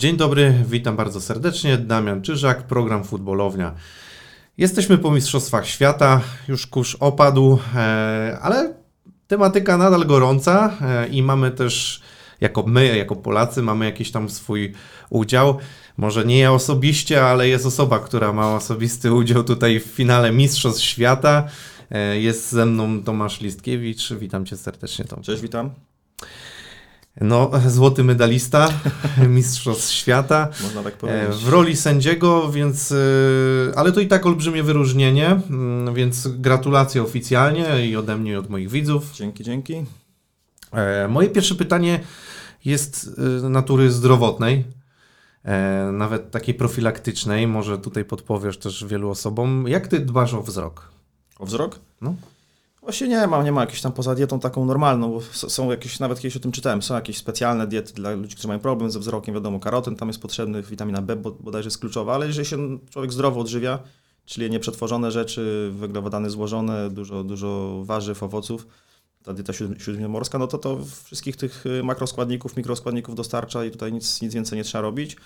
Dzień dobry, witam bardzo serdecznie. Damian Czyżak, program Futbolownia. Jesteśmy po Mistrzostwach Świata, już kurz opadł, e, ale tematyka nadal gorąca e, i mamy też, jako my, jako Polacy, mamy jakiś tam swój udział. Może nie ja osobiście, ale jest osoba, która ma osobisty udział tutaj w finale Mistrzostw Świata. E, Jest ze mną Tomasz Listkiewicz. Witam cię serdecznie, Tom. Cześć, witam. No, złoty medalista Mistrzostw Świata. Można tak E, powiedzieć. W roli sędziego, więc. e, Ale to i tak olbrzymie wyróżnienie, mm, więc gratulacje oficjalnie i ode mnie, i od moich widzów. Dzięki, dzięki. E, Moje pierwsze pytanie jest natury zdrowotnej, nawet takiej profilaktycznej. Może tutaj podpowiesz też wielu osobom. Jak ty dbasz o wzrok? O wzrok? No. Właśnie nie mam, nie ma jakieś tam poza dietą taką normalną, bo są jakieś, nawet kiedyś o tym czytałem, są jakieś specjalne diety dla ludzi, którzy mają problem ze wzrokiem, wiadomo, karoten tam jest potrzebny, witamina B bo- bodajże jest kluczowa, ale jeżeli się człowiek zdrowo odżywia, czyli nieprzetworzone rzeczy, węglowodany złożone, dużo, dużo warzyw, owoców, ta dieta siódmimorska, no to to wszystkich tych y, makroskładników, mikroskładników dostarcza i tutaj nic, nic więcej nie trzeba robić.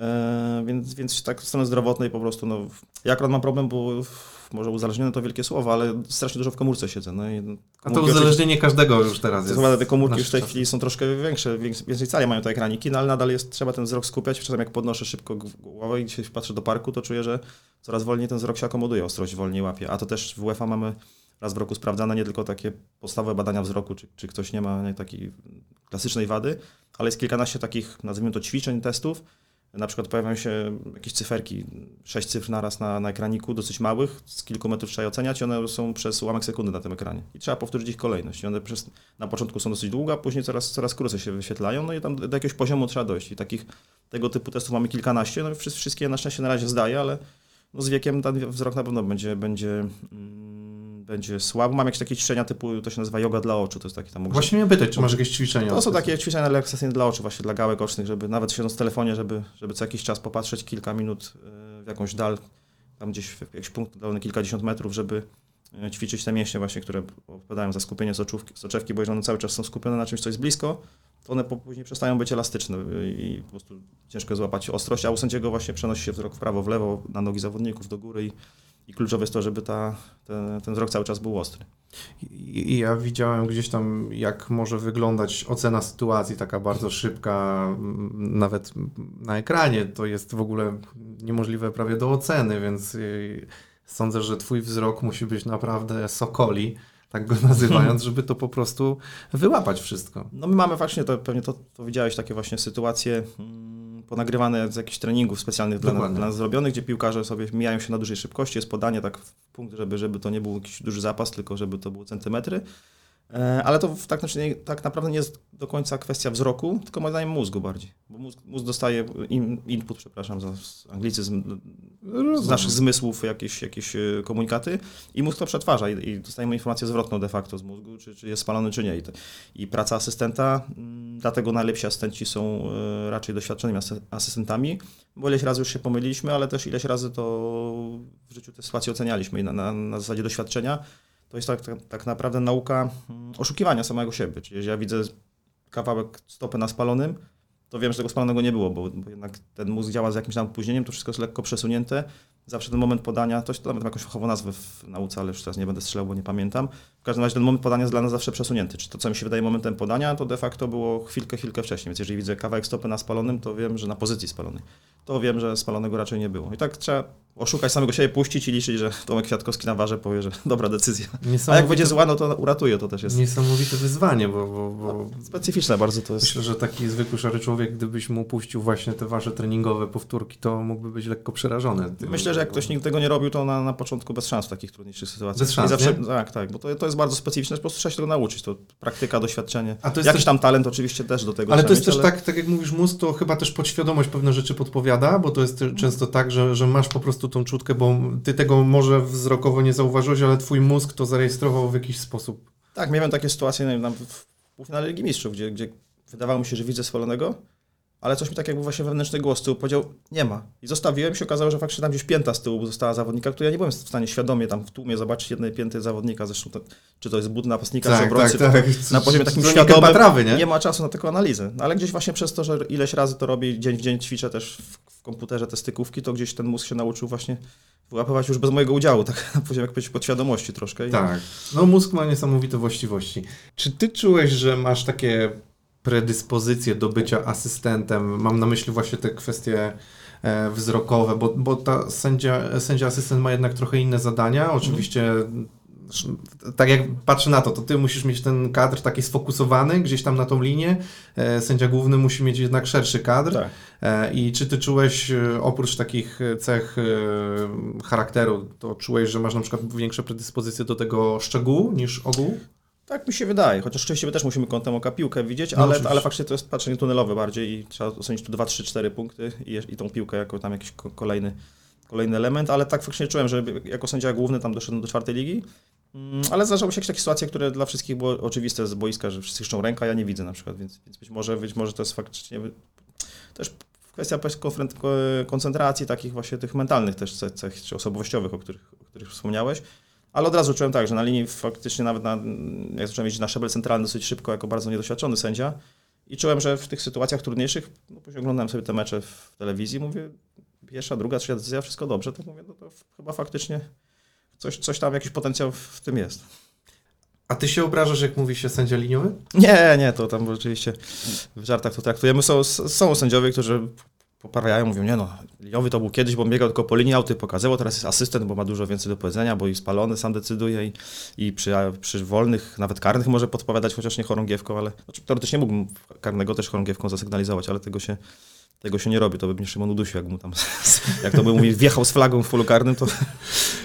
E, więc, więc tak z strony zdrowotnej po prostu, no, ja akurat mam problem, bo w- może uzależnione to wielkie słowo, ale strasznie dużo w komórce siedzę. No A to uzależnienie każdego już teraz jest. Chyba te komórki już w tej nasze chwili są troszkę większe, więcej cali mają te ekraniki, no ale nadal jest, trzeba ten wzrok skupiać. Czasem jak podnoszę szybko głowę i się patrzę do parku, to czuję, że coraz wolniej ten wzrok się akomoduje, ostrość wolniej łapie. A to też w UEFA mamy raz w roku sprawdzane nie tylko takie podstawowe badania wzroku, czy, czy ktoś nie ma nie, takiej klasycznej wady, ale jest kilkanaście takich, nazwijmy to ćwiczeń, testów. Na przykład pojawiają się jakieś cyferki, sześć cyfr naraz na, na ekraniku, dosyć małych, z kilku metrów trzeba je oceniać one są przez ułamek sekundy na tym ekranie. I trzeba powtórzyć ich kolejność. I one przez, na początku są dosyć długie, a później coraz, coraz krócej się wyświetlają, no i tam do jakiegoś poziomu trzeba dojść. I takich tego typu testów mamy kilkanaście, no wszystkie na szczęście na razie zdaję, ale no z wiekiem ten wzrok na pewno będzie, będzie, mm, będzie słaby. Mam jakieś takie ćwiczenia typu, to się nazywa yoga dla oczu, to jest taki tam Właśnie mnie pytać, czy masz jakieś ćwiczenia? to są takie ćwiczenia relaksacyjne dla oczu, właśnie dla gałek ocznych, żeby nawet siedząc w telefonie, żeby, żeby co jakiś czas popatrzeć kilka minut y, w jakąś dal, tam gdzieś w jakiś punkt dany kilkadziesiąt metrów, żeby y, ćwiczyć te mięśnie właśnie, które odpowiadają za skupienie soczówki, soczewki, bo jeżeli one cały czas są skupione na czymś, co jest blisko, to one później przestają być elastyczne y, i po prostu ciężko złapać ostrość, a u sędziego właśnie przenosi się wzrok w prawo, w lewo, na nogi zawodników, do góry i, i kluczowe jest to, żeby ta, te, ten wzrok cały czas był ostry. I ja widziałem gdzieś tam, jak może wyglądać ocena sytuacji, taka bardzo szybka, nawet na ekranie. To jest w ogóle niemożliwe prawie do oceny, więc y, sądzę, że Twój wzrok musi być naprawdę sokoli, tak go nazywając, żeby to po prostu wyłapać wszystko. No my mamy właśnie, to pewnie to, to widziałeś, takie właśnie sytuacje mm, ponagrywane z jakichś treningów specjalnych dla, dla nas zrobionych, gdzie piłkarze sobie mijają się na dużej szybkości, jest podanie tak w punkt, żeby, żeby to nie był jakiś duży zapas, tylko żeby to były centymetry. E, Ale to tak, znaczy tak naprawdę nie jest do końca kwestia wzroku, tylko moim zdaniem mózgu bardziej. Bo mózg, mózg dostaje in, input, przepraszam za anglicyzm, z naszych zmysłów jakieś, jakieś e, komunikaty i mózg to przetwarza i, i dostajemy informację zwrotną de facto z mózgu, czy, czy jest spalony, czy nie. I, to, i praca asystenta, mm, dlatego najlepsi asystenci są e, raczej doświadczonymi asy- asystentami, bo ileś razy już się pomyliliśmy, ale też ileś razy to w życiu te sytuacje ocenialiśmy i na, na, na zasadzie doświadczenia to jest tak, tak, naprawdę nauka mm, oszukiwania samego siebie. Czyli jeżeli ja widzę kawałek stopy na spalonym, to wiem, że tego spalonego nie było, bo, bo jednak ten mózg działa z jakimś tam opóźnieniem, to wszystko jest lekko przesunięte. Zawsze ten moment podania, to, to nawet ma jakąś fachową nazwę w nauce, ale już teraz nie będę strzelał, bo nie pamiętam. W każdym razie ten moment podania jest dla nas zawsze przesunięty. Czy to, co mi się wydaje momentem podania, to de facto było chwilkę, chwilkę wcześniej. Więc jeżeli widzę kawałek stopy na spalonym, to wiem, że na pozycji spalonej. To wiem, że spalonego raczej nie było. I tak trzeba oszukać samego siebie, puścić i liczyć, że Tomek Kwiatkowski na warze powie, że dobra decyzja. A jak będzie zła, no to uratuje, to też jest Niesamowite wyzwanie, bo, bo, bo specyficzne bardzo to jest. myślę, że taki zwykły szary człowiek, gdybyś mu puścił właśnie te wasze treningowe powtórki, to mógłby być lekko przerażony. Myślę, że jak ktoś nigdy tego nie robił, to na, na początku bez szans w takich trudniejszych sytuacjach. Bez szans, I zawsze, nie? Tak, tak, bo to, to jest bardzo specyficzne, po prostu trzeba się tego nauczyć. To praktyka, doświadczenie. A to jest Jakiś też- tam talent oczywiście też do tego Ale to jest mieć, też tak, tak jak mówisz, mózg, to chyba też podświadomość pewne rzeczy podpowiada, bo to jest często tak, że, że masz po prostu tą czutkę, bo ty tego może wzrokowo nie zauważyłeś, ale twój mózg to zarejestrował w jakiś sposób. Tak, miałem takie sytuacje wiem, tam w półfinale Ligi Mistrzów, gdzie, gdzie wydawało mi się, że widzę spalonego, ale coś mi tak jakby właśnie wewnętrzny głos tyłu powiedział, nie ma. I zostawiłem się, okazało, że faktycznie tam gdzieś pięta z tyłu została zawodnika, który ja nie byłem w stanie świadomie tam w tłumie zobaczyć jednej pięty zawodnika, zresztą to, czy to jest but napastnika, czy obrońcy, tak, tak. na poziomie takim świadomym, patrawy, nie? nie ma czasu na taką analizę. No, ale gdzieś właśnie przez to, że ileś razy to robię, dzień w dzień ćwiczę też w, w komputerze te stykówki, to gdzieś ten mózg się nauczył właśnie wyłapywać już bez mojego udziału, tak na poziomie jak powiedzieć, podświadomości troszkę. I- Tak. No mózg ma niesamowite właściwości. Czy ty czułeś, że masz takie predyspozycje do bycia asystentem? Mam na myśli właśnie te kwestie e, wzrokowe, bo, bo ta sędzia, sędzia asystent ma jednak trochę inne zadania. Oczywiście tak jak patrzę na to, to ty musisz mieć ten kadr taki sfokusowany gdzieś tam na tą linię. E, Sędzia główny musi mieć jednak szerszy kadr. Tak. E, I czy ty czułeś, oprócz takich cech charakteru, to czułeś, że masz na przykład większe predyspozycje do tego szczegółu niż ogół? Tak mi się wydaje, chociaż oczywiście my też musimy kątem oka piłkę widzieć, No ale, oczywiście. ale faktycznie to jest patrzenie tunelowe bardziej i trzeba ocenić tu 2, 3, 4 punkty i, i tą piłkę jako tam jakiś ko- kolejny, kolejny element, ale tak faktycznie czułem, że jako sędzia główny tam doszedłem do czwartej ligi, Mm, ale zdarzały się jakieś takie sytuacje, które dla wszystkich było oczywiste z boiska, że wszyscy chrzczą rękę, a ja nie widzę na przykład, więc, więc być, może, być może to jest faktycznie też kwestia koncentracji takich właśnie tych mentalnych też cech, cech czy osobowościowych, o których, o których wspomniałeś. Ale od razu czułem tak, że na linii faktycznie nawet na, jak zacząłem jeździć na szabel centralny dosyć szybko, jako bardzo niedoświadczony sędzia i czułem, że w tych sytuacjach trudniejszych, no później oglądałem sobie te mecze w telewizji, mówię, pierwsza, druga, trzecia decyzja, wszystko dobrze, to mówię, no to chyba faktycznie coś, coś tam, jakiś potencjał w tym jest. A ty się obrażasz, jak mówi się sędzia liniowy? Nie, nie, to tam oczywiście w żartach to traktujemy. Są, są sędziowie, którzy poprawiają, mówią, nie no, liniowy to był kiedyś, bo biegał tylko po linii, auty pokazywał, teraz jest asystent, bo ma dużo więcej do powiedzenia, bo i spalony sam decyduje i, i przy, przy wolnych, nawet karnych może podpowiadać, chociaż nie chorągiewką, ale znaczy, teoretycznie mógłbym karnego też chorągiewką zasygnalizować, ale tego się, tego się nie robi, to by mnie Szymon udusił, jak mu tam, jak to by mówi, wjechał z flagą w polu karnym, to, to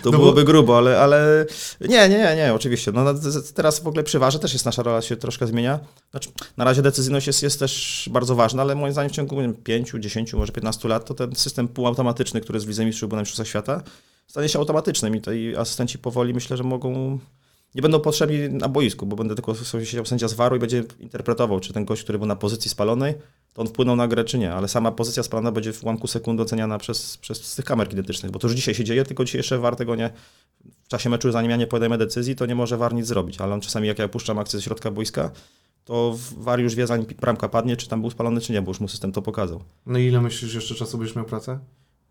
No bo- byłoby grubo, ale, ale nie, nie, nie, nie, oczywiście. No, z- teraz w ogóle przy warze też jest nasza rola się troszkę zmienia. Znaczy, na razie decyzyjność jest, jest też bardzo ważna, ale moim zdaniem w ciągu nie wiem, 5, 10, może 15 lat to ten system półautomatyczny, który jest w Lidze Mistrzów był na Mistrzostwach Świata, stanie się automatycznym i tutaj asystenci powoli myślę, że mogą nie będą potrzebni na boisku, bo będę tylko siedział sędzia z waru i będzie interpretował, czy ten gość, który był na pozycji spalonej, to on wpłynął na grę, czy nie. Ale sama pozycja spalona będzie w ułamku sekundy oceniana przez, przez tych kamer kinetycznych, bo to już dzisiaj się dzieje, tylko dzisiaj jeszcze war tego nie. W czasie meczu, zanim ja nie podejmę decyzji, to nie może war nic zrobić, ale on czasami, jak ja puszczam akcję ze środka boiska, to war już wie, zanim bramka padnie, czy tam był spalony, czy nie, bo już mu system to pokazał. No i ile myślisz, jeszcze czasu będziesz miał pracę?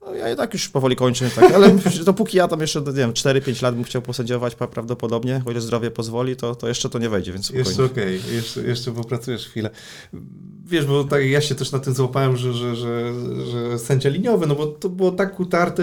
No, ja tak już powoli kończę, tak, ale dopóki ja tam jeszcze, nie wiem, 4-5 lat bym chciał posędziować prawdopodobnie, ile zdrowie pozwoli, to, to jeszcze to nie wejdzie, więc spokojnie. Jeszcze okej, jeszcze, jeszcze popracujesz chwilę. Wiesz, bo tak ja się też na tym złapałem, że, że, że, że sędzia liniowy, no bo to było tak utarte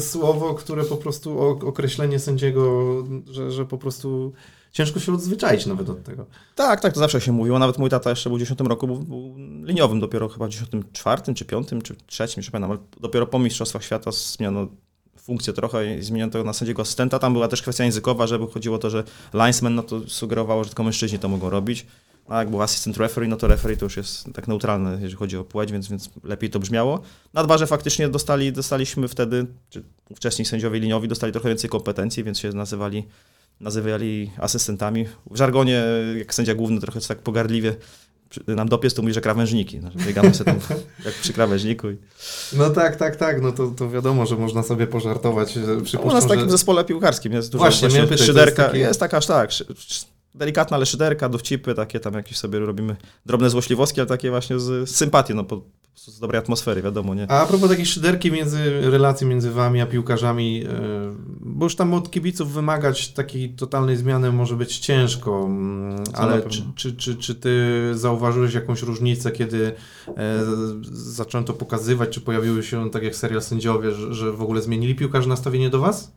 słowo, które po prostu określenie sędziego, że, że po prostu ciężko się odzwyczaić nawet od tego. Tak, tak, to zawsze się mówiło. Nawet mój tata jeszcze był w 10 roku, był, był liniowym dopiero chyba w 94 czy 5 czy 3, nie pamiętam, ale dopiero po Mistrzostwach Świata zmieniono funkcję trochę i zmieniono to na sędziego asystenta. Tam była też kwestia językowa, żeby chodziło o to, że linesman no to sugerowało, że tylko mężczyźni to mogą robić. A jak był asystent referee, no to referee to już jest tak neutralne, jeżeli chodzi o płeć, więc, więc lepiej to brzmiało. Na dwa, że faktycznie dostali, dostaliśmy wtedy, czy wcześniej sędziowie liniowi dostali trochę więcej kompetencji, więc się nazywali nazywali asystentami. W żargonie, jak sędzia główny trochę tak pogardliwie nam dopies, to mówi, że krawężniki. Znaczy, biegamy sobie tam jak przy krawężniku. I... No tak, tak, tak, no to, to wiadomo, że można sobie pożartować. No, u Przypuszczam, nas w takim że... zespole piłkarskim jest dużo Właśnie, właśnie, to szyderka. jest Jest, taki- taka aż tak, delikatna, ale szyderka, dowcipy, takie tam jakieś sobie robimy drobne złośliwostki, ale takie właśnie z, sympatii, no po prostu z dobrej atmosfery, wiadomo, nie? A propos takiej szyderki między relacji między wami a piłkarzami, yy, bo już tam od kibiców wymagać takiej totalnej zmiany może być ciężko, na ale czy, czy, czy, czy ty zauważyłeś jakąś różnicę, kiedy e, zacząłem to pokazywać, czy pojawiły się, tak jak serial Sędziowie, że, że w ogóle zmienili piłkarze nastawienie do was?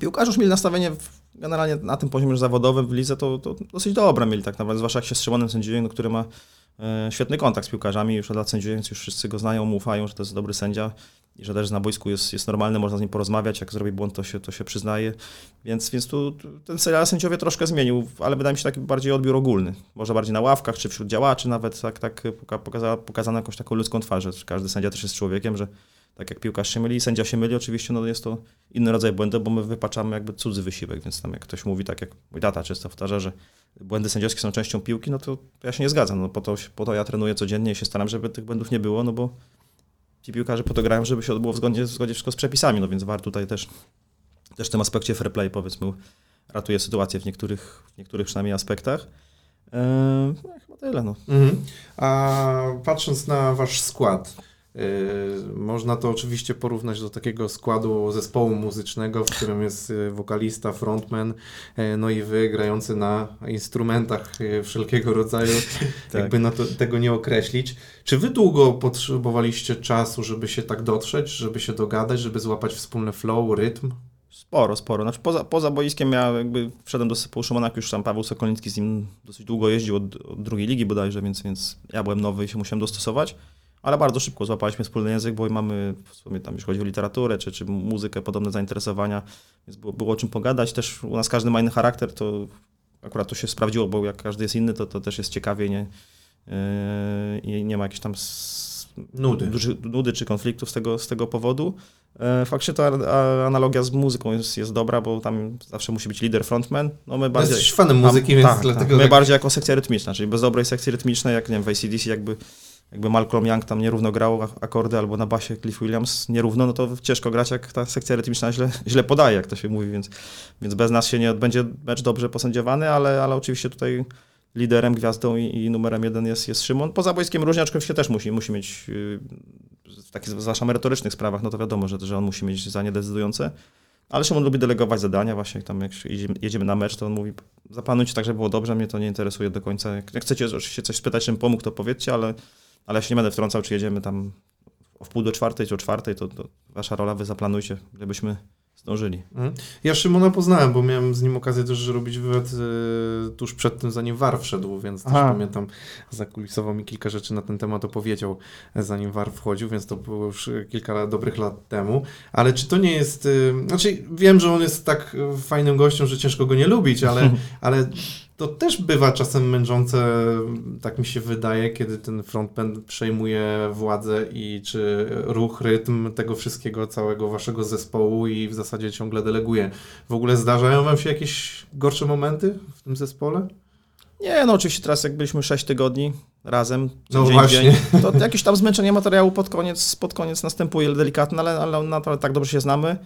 Piłkarze już mieli nastawienie w, generalnie na tym poziomie zawodowym w lidze, to, to dosyć dobre mieli tak naprawdę, zwłaszcza jak się z Szymonem sędziuje, no, który ma świetny kontakt z piłkarzami, już od lat sędziuje, więc już wszyscy go znają, mu ufają, że to jest dobry sędzia i że też na boisku jest, jest normalny, można z nim porozmawiać, jak zrobi błąd, to się, to się przyznaje, więc, więc tu ten serial sędziowie troszkę zmienił, ale wydaje mi się taki bardziej odbiór ogólny, może bardziej na ławkach, czy wśród działaczy nawet, tak, tak poka- pokaza, pokazano jakąś taką ludzką twarz, że każdy sędzia też jest człowiekiem, że tak jak piłkarz się myli, sędzia się myli, oczywiście no jest to inny rodzaj błędu, bo my wypaczamy jakby cudzy wysiłek, więc tam jak ktoś mówi tak jak mój tata często powtarza, że błędy sędziowskie są częścią piłki, no to ja się nie zgadzam, no po to, po to ja trenuję codziennie i się staram, żeby tych błędów nie było, no bo ci piłkarze po to grają, żeby się odbyło w zgodzie, w zgodzie wszystko z przepisami, no więc warto tutaj też, też w tym aspekcie fair play powiedzmy ratuje sytuację w niektórych, w niektórych przynajmniej aspektach. Eee, no, chyba tyle. No. Mhm. A patrząc na wasz skład, można to oczywiście porównać do takiego składu zespołu muzycznego, w którym jest yy, wokalista, frontman, yy, no i wy grający na instrumentach wszelkiego rodzaju, Tak. jakby na to, tego nie określić. Czy wy długo potrzebowaliście czasu, żeby się tak dotrzeć, żeby się dogadać, żeby złapać wspólny flow, rytm? Sporo, sporo. Znaczy poza, poza boiskiem ja jakby wszedłem do zespołu Szymona, jak już tam Paweł Sokolnicki z nim dosyć długo jeździł od, od drugiej ligi bodajże, więc, więc ja byłem nowy i się musiałem dostosować. Ale bardzo szybko złapaliśmy wspólny język, bo mamy w sumie tam, jeśli chodzi o literaturę czy, czy muzykę, podobne zainteresowania, więc było, było o czym pogadać. Też u nas każdy ma inny charakter, to akurat to się sprawdziło, bo jak każdy jest inny, to, to też jest ciekawie nie, yy, i nie ma jakichś tam Nudy. duży, nudy czy konfliktów z tego, z tego powodu. E, Faktycznie ta analogia z muzyką jest, jest dobra, bo tam zawsze musi być lider, frontman. No my bardziej, Jesteś fanem muzyki, tam- więc tak, dlatego tak. My tak... bardziej jako sekcja rytmiczna, czyli bez dobrej sekcji rytmicznej, jak nie wiem, w ACDC jakby, jakby Malcolm Young tam nierówno grał akordy, albo na basie Cliff Williams nierówno, no to ciężko grać, jak ta sekcja rytmiczna źle, źle podaje, jak to się mówi, więc, więc bez nas się nie odbędzie mecz dobrze posędziowany, ale, ale oczywiście tutaj liderem, gwiazdą i, i numerem jeden jest, jest Szymon. Poza boiskiem różnie, aczkolwiek się też musi, musi mieć w takich zwłaszcza merytorycznych sprawach, no to wiadomo, że, że on musi mieć zdanie decydujące. Ale Szymon lubi delegować zadania, właśnie tam jak jedziemy, na mecz, to on mówi, zaplanujcie tak, żeby było dobrze, mnie to nie interesuje do końca. Jak chcecie oczywiście coś spytać, czym pomógł, to powiedzcie, ale, ale ja się nie będę wtrącał, czy jedziemy tam o wpół do czwartej, czy o czwartej, to, to wasza rola, wy zaplanujcie, żebyśmy zdążyli. Mhm. Ja Szymona poznałem, bo miałem z nim okazję też robić wywiad y, tuż przed tym, zanim VAR wszedł, więc też Aha. pamiętam, zakulisowo mi kilka rzeczy na ten temat opowiedział, e, zanim VAR wchodził, więc to było już y, kilka lat, dobrych lat temu. Ale czy to nie jest... Y, znaczy, wiem, że on jest tak y, fajnym gościem, że ciężko go nie lubić, ale, ale to też bywa czasem męczące, tak mi się wydaje, kiedy ten frontman przejmuje władzę i czy ruch, rytm tego wszystkiego, całego waszego zespołu i w zasadzie ciągle deleguje. W ogóle zdarzają wam się jakieś gorsze momenty w tym zespole? Nie, no oczywiście teraz jak byliśmy 6 tygodni razem, co No dzień właśnie. dzień, to jakieś tam zmęczenie materiału pod koniec, pod koniec następuje delikatne, ale, ale naprawdę tak dobrze się znamy,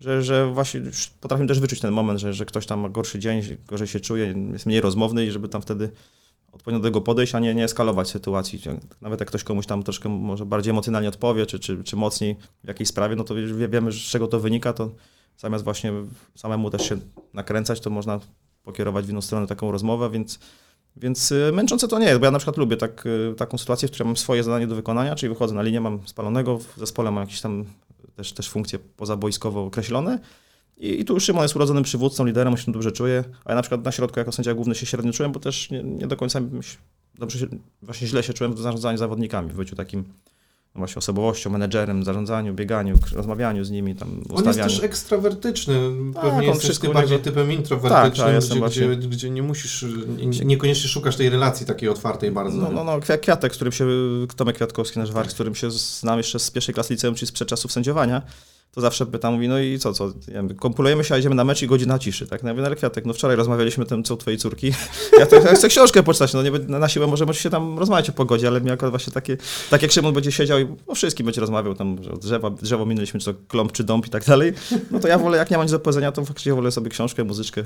że, że właśnie już potrafimy też wyczuć ten moment, że, że ktoś tam ma gorszy dzień, gorzej się czuje, jest mniej rozmowny i żeby tam wtedy odpowiednio do tego podejść, a nie, nie eskalować sytuacji. Nawet jak ktoś komuś tam troszkę może bardziej emocjonalnie odpowie, czy, czy, czy mocniej w jakiejś sprawie, no to wie- wiemy, z czego to wynika, to zamiast właśnie samemu też się nakręcać, to można pokierować w inną stronę taką rozmowę, więc więc y, męczące to nie jest, bo ja na przykład lubię tak, y, taką sytuację, w której mam swoje zadanie do wykonania, czyli wychodzę na linię, mam spalonego, w zespole mam jakieś tam też, też funkcje pozabojskowo określone. I, i tu Szymon jest urodzonym przywódcą, liderem, on się dobrze czuje, a ja na przykład na środku jako sędzia główny się średnio czułem, bo też nie, nie do końca myśl- dobrze się, właśnie źle się czułem w zarządzaniu zawodnikami, w byciu takim właśnie osobowością, menedżerem, zarządzaniu, bieganiu, rozmawianiu z nimi, tam On jest ustawianiu. też ekstrawertyczny. Tak, Pewnie on jesteś ty bardziej niego- typem introwertycznym, Tak, tak, jestem gdzie, właśnie- gdzie, gdzie nie musisz, nie, niekoniecznie szukasz tej relacji takiej otwartej bardzo. No, no, no, Kwia- Kwiatek, z którym się, Tomek Kwiatkowski, nasz warch, z którym się znam jeszcze z pierwszej klasy liceum, czyli sprzed czasów sędziowania, to zawsze pytam, mówi, no i co, co, ja mówię, kompulujemy się, a idziemy na mecz i godzina ciszy, tak? No ja mówię, no ale Kwiatek, no wczoraj rozmawialiśmy o tym, co u twojej córki, ja, to, ja chcę książkę poczytać, no nie, na siłę możemy się tam rozmawiać o pogodzie, ale mi akurat właśnie takie, tak jak Szymon będzie siedział i o wszystkim będzie rozmawiał, tam, że drzewa, drzewo minęliśmy, czy to klomp, czy dąb i tak dalej, no to ja wolę, jak nie mam nic do powiedzenia, to faktycznie wolę sobie książkę, muzyczkę,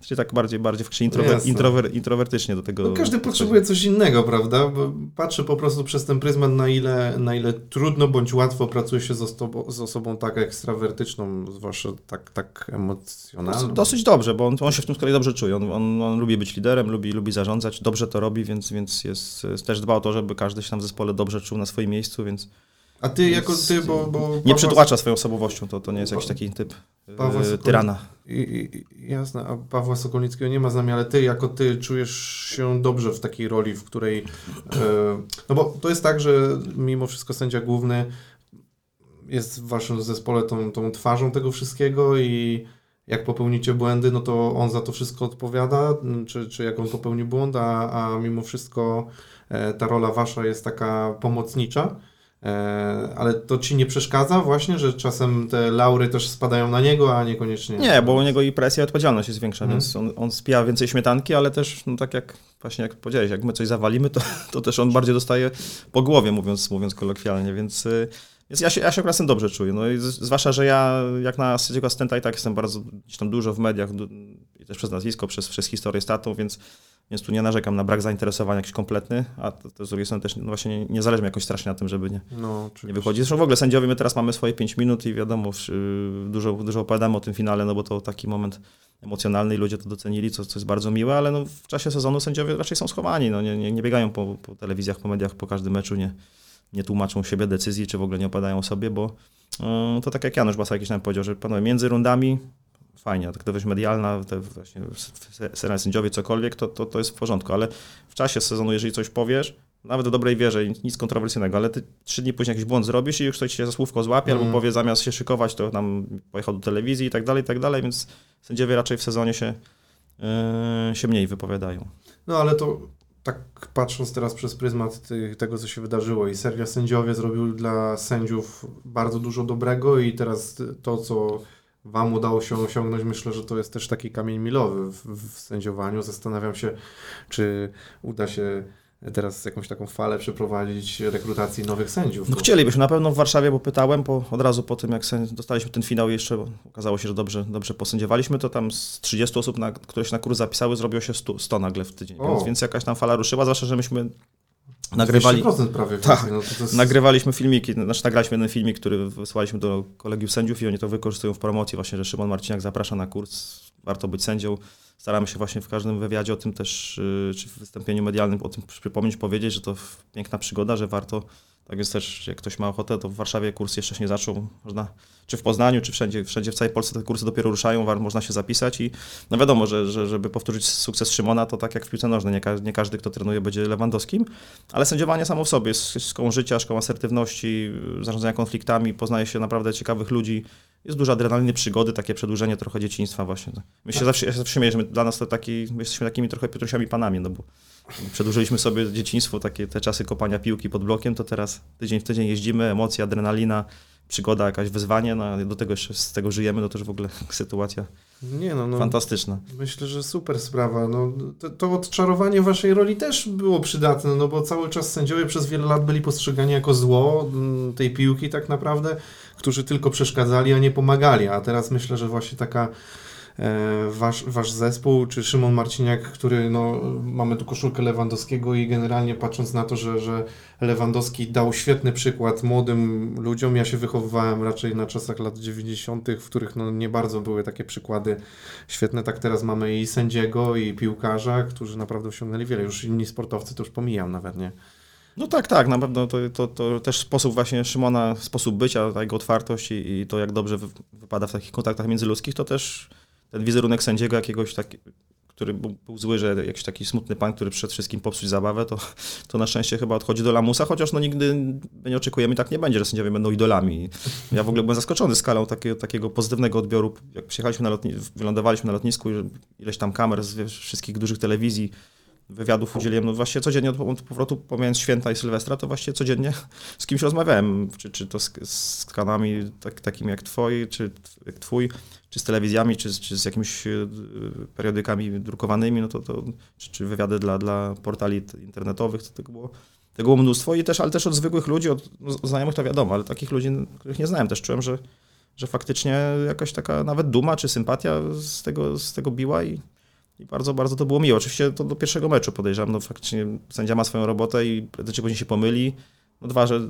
czyli tak bardziej, bardziej faktycznie intrower, intrower, introwertycznie do tego No, każdy potrzebuje coś innego, prawda? Bo patrzę po prostu przez ten pryzmat, na ile, na ile trudno bądź łatwo pracuje się z, osobą, z osobą tak ekstrawertyczną, zwłaszcza tak, tak emocjonalną. Dosyć, dobrze, bo on, on się w tym z kolei dobrze czuje. On, on, on lubi być liderem, lubi, lubi zarządzać, dobrze to robi, więc, więc jest, też dba o to, żeby każdy się tam w zespole dobrze czuł na swoim miejscu, więc A ty jako ty, bo... bo nie Pawła- przytłacza swoją osobowością, to, to nie jest jakiś taki typ Pawła e, Sokolicki- tyrana. I, i, jasne, a Pawła Sokolnickiego nie ma z nami, ale ty jako ty czujesz się dobrze w takiej roli, w której... E, no bo to jest tak, że mimo wszystko sędzia główny jest w waszym zespole tą, tą twarzą tego wszystkiego i jak popełnicie błędy, no to on za to wszystko odpowiada, m, czy, czy jak on popełni błąd, a, a mimo wszystko e, ta rola wasza jest taka pomocnicza. E, ale to ci nie przeszkadza właśnie, że czasem te laury też spadają na niego, a niekoniecznie. Nie, bo u niego i presja, i odpowiedzialność jest większa, Mhm. więc on, on spija więcej śmietanki, ale też, no tak jak właśnie jak powiedziałeś, jak my coś zawalimy, to, to też on bardziej dostaje po głowie, mówiąc, mówiąc kolokwialnie, więc, y, więc ja, się, ja się akurat dobrze czuję. No i zwłaszcza, że ja jak na sędziego asystenta i tak jestem bardzo gdzieś tam dużo w mediach du, i też przez nazwisko, przez, przez historię statą, więc, więc tu nie narzekam na brak zainteresowania jakiś kompletny, a to, to z drugiej strony też no właśnie nie, nie zależy mi jakoś strasznie na tym, żeby nie, No, nie wychodzi. Zresztą w ogóle sędziowie, my teraz mamy swoje 5 minut i wiadomo, dużo, dużo opowiadamy o tym finale, no bo to taki moment emocjonalny i ludzie to docenili, co, co jest bardzo miłe, ale no w czasie sezonu sędziowie raczej są schowani, no nie, nie, nie biegają po, po telewizjach, po mediach po każdym meczu, nie, nie tłumaczą siebie decyzji, czy w ogóle nie opadają sobie, bo yy, to tak jak Janusz Basa jakiś nam powiedział, że panowie, między rundami fajnie, a aktywność medialna, te właśnie se- serial sędziowie, cokolwiek, to, to, to jest w porządku, ale w czasie sezonu, jeżeli coś powiesz, nawet w dobrej wierze, nic kontrowersyjnego, ale ty trzy dni później jakiś błąd zrobisz i już ktoś cię za słówko złapie, Mm. albo powie zamiast się szykować, to tam pojechał do telewizji i tak dalej, i tak dalej, więc sędziowie raczej w sezonie się, yy, się mniej wypowiadają. No ale to tak patrząc teraz przez pryzmat tego, co się wydarzyło i seria sędziowie zrobił dla sędziów bardzo dużo dobrego i teraz to, co Wam udało się osiągnąć, myślę, że to jest też taki kamień milowy w, w sędziowaniu. Zastanawiam się, czy uda się teraz jakąś taką falę przeprowadzić rekrutacji nowych sędziów. No chcielibyśmy na pewno w Warszawie, bo pytałem, bo od razu po tym, jak dostaliśmy ten finał jeszcze, okazało się, że dobrze, dobrze posędziowaliśmy, to tam z 30 osób, na, które się na kurs zapisały, zrobiło się 100, 100 nagle w tydzień, więc, więc jakaś tam fala ruszyła, zwłaszcza, że myśmy nagrywali... 200% prawie. Tak. no jest... Nagrywaliśmy filmiki, znaczy nagraliśmy jeden filmik, który wysłaliśmy do kolegiów sędziów i oni to wykorzystują w promocji właśnie, że Szymon Marciniak zaprasza na kurs, warto być sędzią. Staramy się właśnie w każdym wywiadzie o tym też, yy, czy w wystąpieniu medialnym o tym przypomnieć, powiedzieć, że to piękna przygoda, że warto, tak więc też jak ktoś ma ochotę, to w Warszawie kurs jeszcze się nie zaczął, można, czy w Poznaniu, czy wszędzie, wszędzie w całej Polsce te kursy dopiero ruszają, można się zapisać i no wiadomo, że, że żeby powtórzyć sukces Szymona, to tak jak w piłce nożnej, nie, ka- nie każdy, kto trenuje, będzie Lewandowskim, ale sędziowanie samo w sobie jest szkołą życia, szkołą asertywności, zarządzania konfliktami, poznaje się naprawdę ciekawych ludzi. Jest dużo adrenaliny, przygody, takie przedłużenie trochę dzieciństwa właśnie. My się zawsze, ja się zawsze śmieję, że my, dla nas to taki, my jesteśmy takimi trochę Piotrusiami panami, no bo przedłużyliśmy sobie dzieciństwo, takie te czasy kopania piłki pod blokiem, to teraz tydzień w tydzień jeździmy, emocje, adrenalina, przygoda, jakaś wyzwanie, no do tego jeszcze z tego żyjemy, no to już w ogóle sytuacja Nie no, no. fantastyczna. Myślę, że super sprawa. No, to, to odczarowanie waszej roli też było przydatne, no bo cały czas sędziowie przez wiele lat byli postrzegani jako zło mm, tej piłki tak naprawdę, którzy tylko przeszkadzali, a nie pomagali. A teraz myślę, że właśnie taka wasz, wasz zespół, czy Szymon Marciniak, który no, mamy tu koszulkę Lewandowskiego i generalnie patrząc na to, że, że Lewandowski dał świetny przykład młodym ludziom. Ja się wychowywałem raczej na czasach lat 90., w których no, nie bardzo były takie przykłady świetne. Tak teraz mamy i sędziego, i piłkarza, którzy naprawdę osiągnęli wiele. Już inni sportowcy to już pomijam nawet, nie? No tak, tak, na pewno to, to, to też sposób właśnie Szymona, sposób bycia, ta jego otwartość i, i to jak dobrze wy, wypada w takich kontaktach międzyludzkich, to też ten wizerunek sędziego jakiegoś taki, który był, zły, że jakiś taki smutny pan, który przyszedł wszystkim popsuć zabawę, to, to na szczęście chyba odchodzi do lamusa, chociaż no nigdy nie oczekujemy tak nie będzie, że sędziowie będą idolami. Ja w ogóle byłem zaskoczony skalą takiego, pozytywnego odbioru. Jak przyjechaliśmy na lotni- wylądowaliśmy na lotnisku, ileś tam kamer z wszystkich dużych telewizji, wywiadów udzieliłem, no właściwie codziennie od powrotu, pomijając święta i Sylwestra, to właściwie codziennie z kimś rozmawiałem, czy, czy to z, z kanałami tak, takimi jak twoi, czy jak twój, czy z telewizjami, czy, czy z jakimiś e, periodykami drukowanymi, no to, to czy, czy wywiady dla, dla portali internetowych, to tego było, tego było mnóstwo i też, ale też od zwykłych ludzi, od no, znajomych to wiadomo, ale takich ludzi, których nie znałem, też czułem, że, że faktycznie jakaś taka nawet duma czy sympatia z tego, z tego biła i, i bardzo, bardzo to było miłe. Oczywiście to do pierwszego meczu podejrzewam, no faktycznie sędzia ma swoją robotę i prędzej później się pomyli. No dwa, że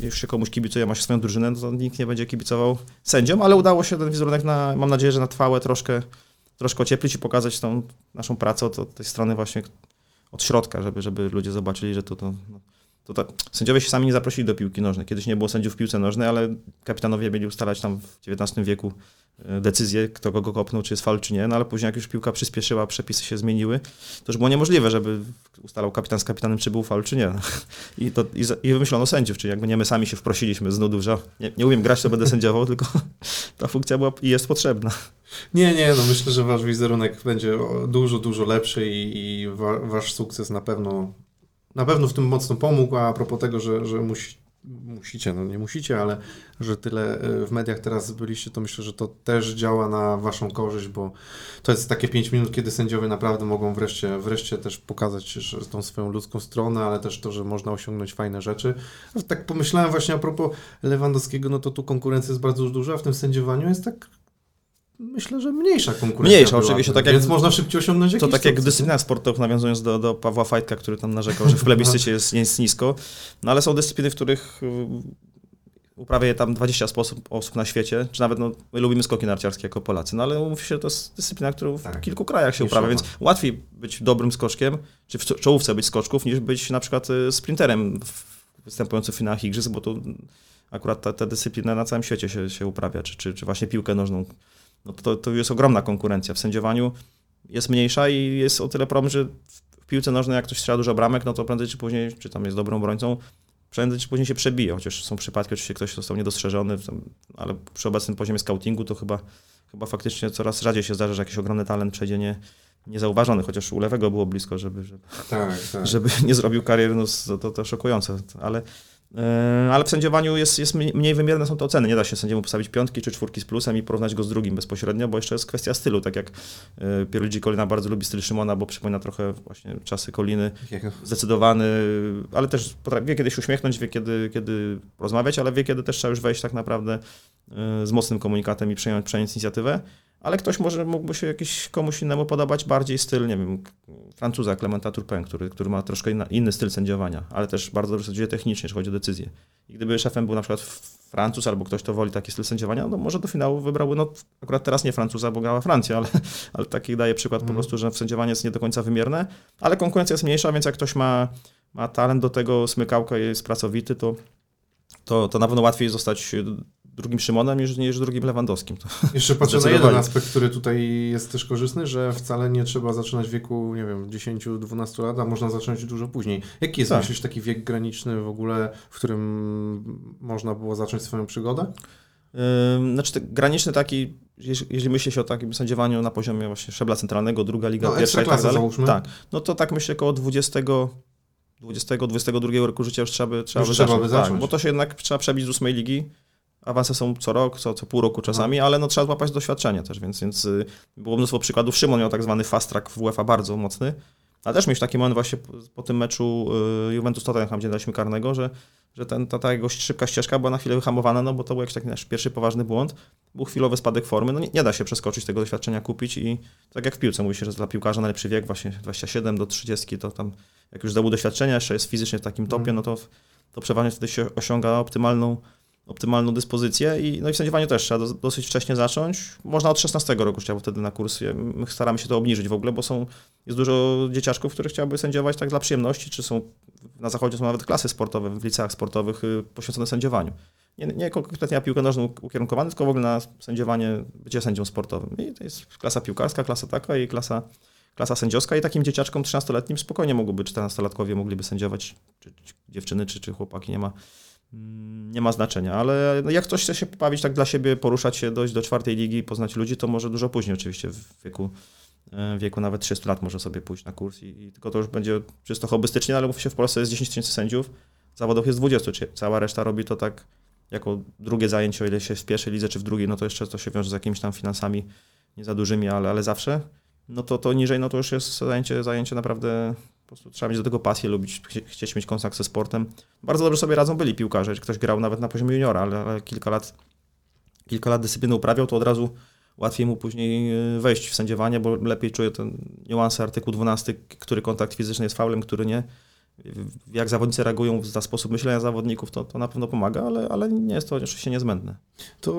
jak się komuś kibicuje, ma się swoją drużynę, no to nikt nie będzie kibicował sędziom, ale udało się ten wizerunek, na, mam nadzieję, że na trwałe troszkę, troszkę ocieplić i pokazać tą naszą pracę od, od tej strony właśnie od środka, żeby, żeby ludzie zobaczyli, że to, to, no, to tak. Sędziowie się sami nie zaprosili do piłki nożnej. Kiedyś nie było sędziów w piłce nożnej, ale kapitanowie mieli ustalać tam w XIX wieku e, decyzję, kto kogo kopnął, czy jest fal, czy nie, no ale później jak już piłka przyspieszyła, przepisy się zmieniły, to już było niemożliwe, żeby ustalał kapitan z kapitanem, czy był fal, czy nie. I, to, i, i wymyślono sędziów, czyli jakby nie my sami się wprosiliśmy z nudów, że nie, nie umiem grać, to będę sędziował, tylko ta funkcja była i jest potrzebna. Nie, nie, no myślę, że wasz wizerunek będzie dużo, dużo lepszy i, i wa, wasz sukces na pewno, na pewno w tym mocno pomógł, a propos tego, że, że musi, musicie, no nie musicie, ale że tyle e, w mediach teraz byliście, to myślę, że to też działa na waszą korzyść, bo to jest takie 5 minut, kiedy sędziowie naprawdę mogą wreszcie, wreszcie też pokazać tą swoją ludzką stronę, ale też to, że można osiągnąć fajne rzeczy. Tak pomyślałem właśnie a propos Lewandowskiego, no to tu konkurencja jest bardzo duża, w tym sędziowaniu jest tak myślę, że mniejsza konkurencja. Mniejsza, oczywiście. Tak jak, więc można szybciej osiągnąć To tak jak w dyscyplinach sportowych, nawiązując do, do Pawła Fajtka, który tam narzekał, że w plebiscycie jest, jest nisko. No ale są dyscypliny, w których y, uprawia je tam 20 osób, osób na świecie, czy nawet no, my lubimy skoki narciarskie jako Polacy, no ale umówmy się, to jest dyscyplina, którą w tak. kilku krajach się uprawia, więc łatwiej być dobrym skoczkiem, czy w czołówce być skoczków, niż być na przykład y, sprinterem występującym w finałach igrzysk, bo to akurat ta, ta dyscyplina na całym świecie się, się uprawia, czy, czy, czy właśnie piłkę nożną no to, to jest ogromna konkurencja. W sędziowaniu jest mniejsza i jest o tyle problem, że w piłce nożnej jak ktoś strzela dużo bramek, no to prędzej czy później, czy tam jest dobrą obrońcą, prędzej czy później się przebije, chociaż są przypadki, oczywiście ktoś został niedostrzeżony, ale przy obecnym poziomie scoutingu to chyba, chyba faktycznie coraz rzadziej się zdarza, że jakiś ogromny talent przejdzie nie, niezauważony, chociaż u lewego było blisko, żeby, żeby, tak, tak. żeby nie zrobił kariery, no to, to, szokujące, ale ale w sędziowaniu jest, jest mniej wymierne są te oceny. Nie da się sędziemu postawić piątki czy czwórki z plusem i porównać go z drugim bezpośrednio, bo jeszcze jest kwestia stylu. Tak jak e, Pierluigi Kolina bardzo lubi styl Szymona, bo przypomina trochę właśnie czasy Koliny. Zdecydowany, ale też wie kiedy się uśmiechnąć, wie kiedy, kiedy rozmawiać, ale wie kiedy też trzeba już wejść tak naprawdę e, z mocnym komunikatem i przejąć, przejąć inicjatywę ale ktoś może mógłby się jakiś komuś innemu podobać bardziej styl, nie wiem, Francuza Clementa Turpin, który, który ma troszkę inna, inny styl sędziowania, ale też bardzo dobrze sędziuje technicznie, jeśli chodzi o decyzję. I gdyby szefem był na przykład Francuz albo ktoś, kto woli taki styl sędziowania, no może do finału wybrałby, no akurat teraz nie Francuza, bo grała Francja, ale, ale taki daje przykład mm. po mhm. prostu, że sędziowanie jest nie do końca wymierne, ale konkurencja jest mniejsza, więc jak ktoś ma, ma talent do tego, smykałka jest pracowity, to, to, to na pewno łatwiej zostać drugim Szymonem niż, niż drugim Lewandowskim. To Jeszcze patrzę na jeden aspekt, który tutaj jest też korzystny, że wcale nie trzeba zaczynać w wieku, nie wiem, 10-12 lat, a można zacząć dużo później. Jaki jest, tak. myślisz, taki wiek graniczny w ogóle, w którym można było zacząć swoją przygodę? Znaczy, graniczny taki, jeśli, myśli się o takim sędziowaniu na poziomie właśnie szczebla centralnego, druga liga, no, pierwsza i tak dalej, załóżmy. tak, no to tak myślę około 20 20-22 roku życia już trzeba by, trzeba już by trzeba zacząć. By zacząć. Tak, bo to się jednak trzeba przebić z ósmej ligi, Awanse są co rok, co, co pół roku czasami, no. ale no, trzeba złapać doświadczenie też, więc, więc y, było mnóstwo przykładów. Szymon miał tak zwany fast track w UEFA bardzo mocny, ale też mieć taki moment właśnie po, po tym meczu y, Juventus Tottenham, gdzie daliśmy karnego, że, że ten, ta, ta jego szybka ścieżka była na chwilę wyhamowana, no bo to był jakiś taki nasz pierwszy poważny błąd. Był chwilowy spadek formy, no nie, nie da się przeskoczyć tego doświadczenia, kupić i tak jak w piłce mówi się, że dla piłkarza najlepszy wiek właśnie 27 do 30, to tam jak już zdobył doświadczenia, jeszcze jest fizycznie w takim topie, mm. no to, to przeważnie wtedy się osiąga optymalną optymalną dyspozycję i, no i w sędziowaniu też trzeba do, dosyć wcześnie zacząć. Można od 16 roku trzeba wtedy na kurs. My staramy się to obniżyć w ogóle, bo są, jest dużo dzieciaczków, które chciałyby sędziować tak dla przyjemności, czy są na zachodzie są nawet klasy sportowe w liceach sportowych y, poświęcone sędziowaniu. Nie, nie konkretnie na piłkę nożną ukierunkowane, tylko w ogóle na sędziowanie, bycie sędzią sportowym. I to jest klasa piłkarska, klasa taka i klasa, klasa sędziowska i takim dzieciaczkom 13-letnim spokojnie mogłyby 14-latkowie mogliby sędziować, czy, czy dziewczyny, czy, czy chłopaki, nie ma, nie ma znaczenia, ale jak ktoś chce się pobawić tak dla siebie, poruszać się, dojść do czwartej ligi, poznać ludzi, to może dużo później oczywiście w wieku, e, w wieku nawet 30 lat może sobie pójść na kurs i, i tylko to już będzie czysto hobbystycznie, ale mówmy się, w Polsce jest 10 tysięcy sędziów, zawodów jest 20, czy cała reszta robi to tak jako drugie zajęcie, o ile się w pierwszej lidze czy w drugiej, no to jeszcze to się wiąże z jakimiś tam finansami nie za dużymi, ale, ale zawsze, no to, to niżej, no to już jest zajęcie, zajęcie naprawdę po prostu trzeba mieć do tego pasję, lubić, chcieć mieć kontakt ze sportem. Bardzo dobrze sobie radzą byli piłkarze. Ktoś grał nawet na poziomie juniora, ale, kilka lat kilka lat dyscypliny uprawiał, to od razu łatwiej mu później e, wejść w sędziowanie, bo lepiej czuje ten niuanse artykuł 12, który kontakt fizyczny jest faulem, który nie jak zawodnicy reagują za sposób myślenia zawodników, to, to na pewno pomaga, ale, ale nie jest to oczywiście niezbędne. To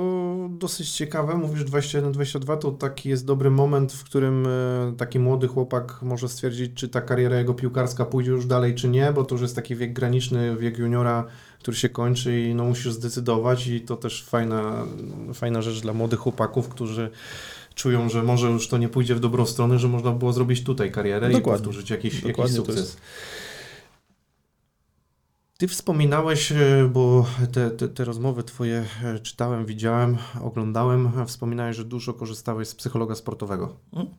dosyć ciekawe, mówisz 21-22, to taki jest dobry moment, w którym e, taki młody chłopak może stwierdzić, czy ta kariera jego piłkarska pójdzie już dalej, czy nie, bo to już jest taki wiek graniczny, wiek juniora, który się kończy i no musisz zdecydować i to też fajna, fajna rzecz dla młodych chłopaków, którzy czują, że może już to nie pójdzie w dobrą stronę, że można było zrobić tutaj karierę Dokładnie. i powtórzyć jakiś, jakiś sukces. Ty wspominałeś, e, bo te, te, te, rozmowy Twoje e, czytałem, widziałem, oglądałem, wspominałeś, że dużo korzystałeś z psychologa sportowego. Hmm?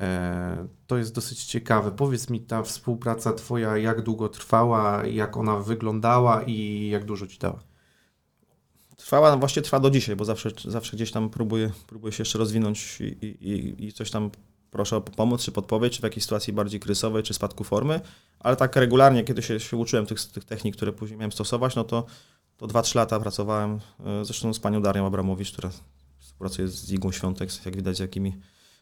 E, to jest dosyć ciekawe. Powiedz mi, ta współpraca Twoja, jak długo trwała, jak ona wyglądała i jak dużo Ci dała? Trwała, no właśnie trwa do dzisiaj, bo zawsze, zawsze gdzieś tam próbuję, próbuję się jeszcze rozwinąć i, i, i coś tam proszę o pomoc czy podpowiedź, czy w jakiejś sytuacji bardziej kryzysowej, czy spadku formy, ale tak regularnie, kiedy się, się uczyłem tych, tych technik, które później miałem stosować, no to, to 2-3 lata pracowałem, e, zresztą z panią Darią Abramowicz, która współpracuje z Igą Świątek, jak widać, z jakimi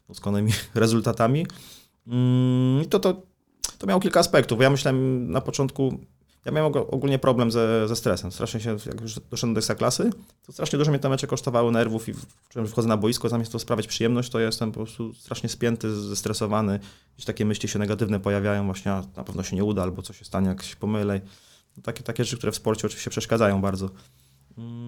doskonanymi rezultatami. Mm, I to, to, to miało kilka aspektów. Ja myślałem na początku, ja miałem ogólnie problem ze, ze stresem. Strasznie się, jak już doszedłem do klasy, to strasznie dużo mnie te mecze kosztowały nerwów i czułem, że wchodzę na boisko, zamiast to sprawiać przyjemność, to ja jestem po prostu strasznie spięty, zestresowany. Gdzieś takie myśli się negatywne pojawiają, właśnie na pewno się nie uda, albo co się stanie, jak się pomylę. Takie, takie rzeczy, które w sporcie oczywiście przeszkadzają bardzo.